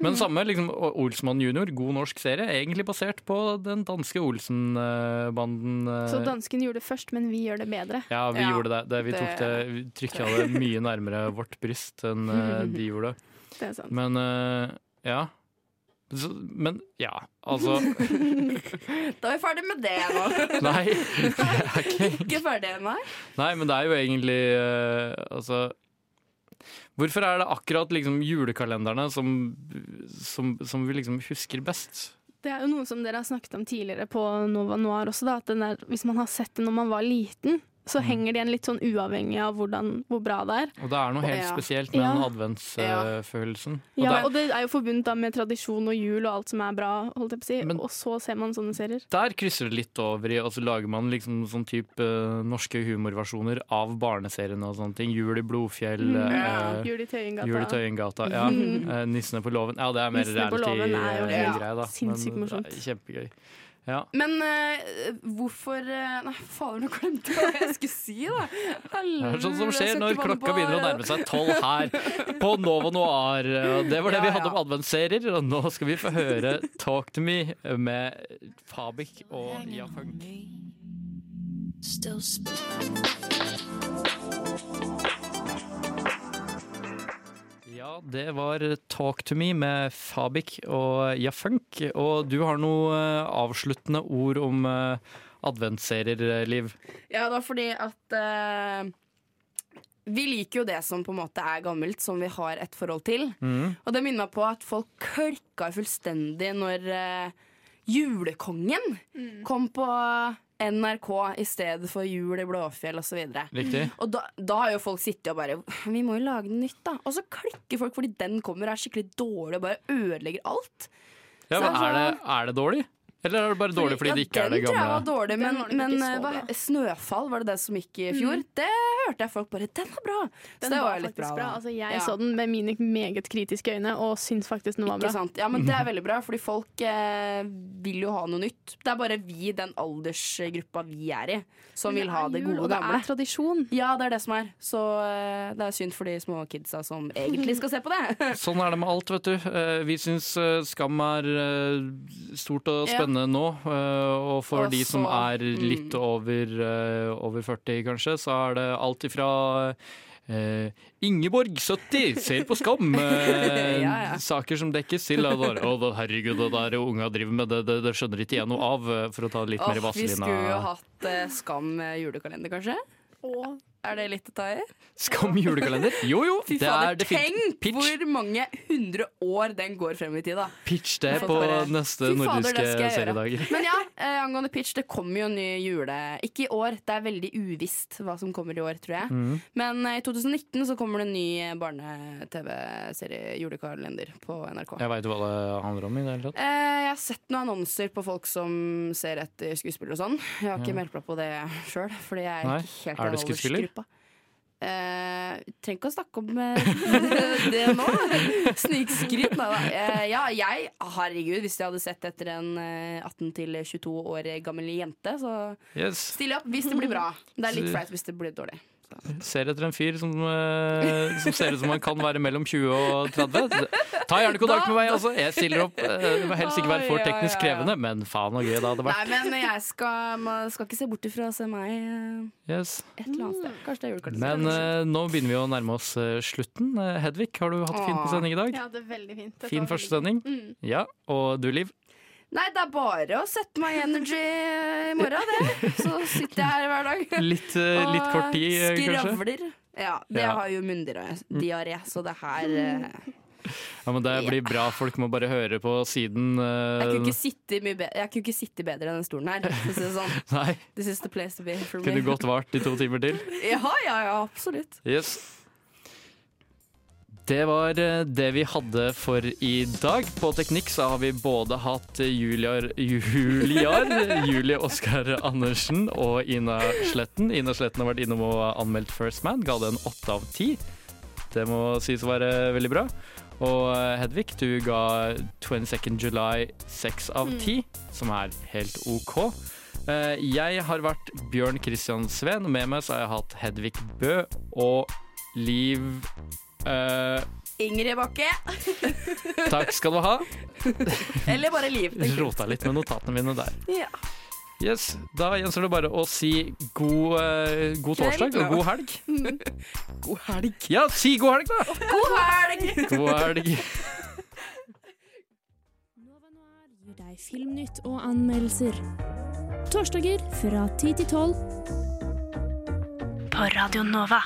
Men samme, liksom, Olsmann junior, god norsk serie, egentlig basert på den danske Olsen-banden. eh, Så dansken gjorde det først, men vi gjør det bedre. Ja, vi Ja, gjorde det. det vi tok det, vi trykka det mye nærmere vårt bryst enn eh, *laughs* de gjorde. Det er sant. Men eh, ja. Men ja, altså *laughs* Da er vi ferdig med det nå. *laughs* Nei. jeg er ikke- Ikke ferdig, nei. Nei, men det er jo egentlig Altså Hvorfor er det akkurat liksom julekalenderne som, som, som vi liksom husker best? Det er jo noe som dere har snakket om tidligere på Nova Noir også, da, at der, hvis man har sett det når man var liten, så henger det igjen litt sånn uavhengig av hvordan, hvor bra det er. Og det er noe helt Ja. spesielt med Ja. den adventsfølelsen. Og Ja, der, og det er jo forbundet da med tradisjon og jul og alt som er bra, holdt jeg på å si. og så ser man sånne serier. Der krysser det litt over i, og så lager man liksom sånn type uh, norske humorversjoner av barneseriene og sånne ting. Jul i Blodfjell, Mm. Uh, Jul i Tøyengata. Jul i Tøyengata, ja. Mm. *laughs* Uh, Nissene på låven. Ja, det er mer på låven er jo reality-greie, da. sinnssykt morsomt. Kjempegøy. Ja. Men uh, hvorfor uh, Nei, fader, nå glemte jeg hva jeg skulle si, da. Det er sånn som skjer når klokka begynner å nærme seg tolv her på Nova Noir. Det var det Ja, vi ja. hadde om adventsserier, og nå skal vi få høre Talk to me med Fabik og Jafunk. Still Ja, det var Talk to me med Fabik og Jafunk. Og du har noe eh, avsluttende ord om adventserier, eh, Liv. Ja, det var fordi at uh, Vi liker jo det som på en måte er gammelt, som vi har et forhold til. Mm. Og det minner meg på at folk klørka fullstendig når uh, Julekongen kom på NRK i stedet for Jul i Blåfjell osv. så Og da, da har jo folk sittet og bare Vi må jo lage noe nytt, da. Og så klikker folk fordi den kommer og er skikkelig dårlig og bare ødelegger alt. Ja, men er er det, sånn- er det dårlig? Eller er det bare dårlig fordi det ikke er det gamle? Den tror jeg var dårlig, men, var men hva. Snøfall, var det det som gikk i fjor? Mm. Det hørte jeg folk bare Den var bra! Så det var var litt faktisk bra. bra. Altså, jeg Ja. så den med mine meget kritiske øyne og syns faktisk den var Ikke bra. sant? Ja, men Det er veldig bra, fordi folk eh, vil jo ha noe nytt. Det er bare vi, den aldersgruppa vi er i, som vil ha det gode og gamle. det er tradisjon. Ja, det er det som er. Så eh, det er synd for de små kidsa som egentlig skal se på det. *laughs* Sånn er det med alt, vet du. Eh, Vi syns eh, Skam er eh, stort og Ja. Spennende nå. eh, Og for Og de som er litt over, eh, over 40, kanskje, så er det alt ifra Uh, Ingeborg, 70, ser på Skam! Uh, *laughs* Ja, ja. Saker som dekkes til. og Å, oh, herregud, det der unga driver med, det, det, det skjønner ikke jeg noe av, for å ta litt litt mer i vi skulle jo hatt uh, Skam julekalender, kanskje. Er det litt å ta i? Skam julekalender? Jo jo, Fy det fader, er definitivt tenk hvor mange hundre år den går frem i tid, da. Pitch det på bare, neste fader, nordiske det seriedager. Men ja, eh, angående pitch, det kommer jo en ny jule... Ikke i år, det er veldig uvisst hva som kommer i år, tror jeg. Mm. Men eh, i 2019 så kommer det en ny eh, barne-TV-serie, julekalender, på NRK. Jeg veit hva det handler om i det hele tatt. Eh, jeg har sett noen annonser på folk som ser etter skuespillere og sånn. Jeg har ikke Ja. meldt meg på det sjøl, fordi jeg er Nei. ikke helt Er det skuespiller? Aldersgruppa. Uh, trenger ikke å snakke om uh, *laughs* det nå. Snikskryt. Eh, ja, jeg, herregud, hvis jeg hadde sett etter en eh, 18-22 år gammel jente, så Yes. stiller jeg opp hvis det blir bra. Det er litt flaut hvis det blir dårlig. Ser etter en fyr som, eh, som ser ut som han kan være mellom 20 og 30. Ta gjerne kontakt med meg også. Jeg stiller opp. Eh, Det må helst ikke være for teknisk krevende, men faen så gøy det hadde vært. Nei, men jeg skal, man skal ikke se bort ifra å se meg eh, Yes. et eller annet sted. Kanskje det er julekortet. Men uh, nå begynner vi å nærme oss eh, slutten. Eh, Hedvig, har du hatt fint på sending i dag? Ja, det er veldig fint. Fin første sending. Mm. Ja. Og du, Liv? Nei, det er bare å sette meg i Energy i morgen, det. Så sitter jeg her hver dag. Litt, eh, litt kort tid, eh, kanskje? Skravler. Ja, det Ja. har jo munndiaré, så det her uh, Ja, men Det blir bra. Folk må bare høre på siden. Uh, Jeg kunne sitte, jeg kunne ikke sitte bedre enn den stolen her. Det sånn. *laughs* Nei, This is the place to be for me. kunne godt vart i to timer til. Ja, ja, ja, absolutt. Yes. Det var eh, det vi hadde for i dag. På Teknikk så har vi både hatt Juliar, Juliar *laughs* Julie Oskar Andersen og Ina Sletten. Ina Sletten har vært innom og anmeldt First Man, ga det en åtte av ti. Det må sies å være veldig bra. Og eh, Hedvig, du ga 22nd July 6 av 10, som er helt OK. Eh, Jeg har vært Bjørn Christian Sveen, med meg så har jeg hatt Hedvig Bø og Liv eh, Ingrid Bakke. *laughs* Takk skal du ha. *laughs* Eller bare Liv. Rota litt med notatene mine der. Ja. Yes, Da gjenstår det bare å si god, uh, god torsdag og god helg. *laughs* God helg. Ja, si god helg, da! God helg! God helg. Nova Noir gir deg filmnytt og anmeldelser. Torsdager fra 10 til 12. På Radio Nova.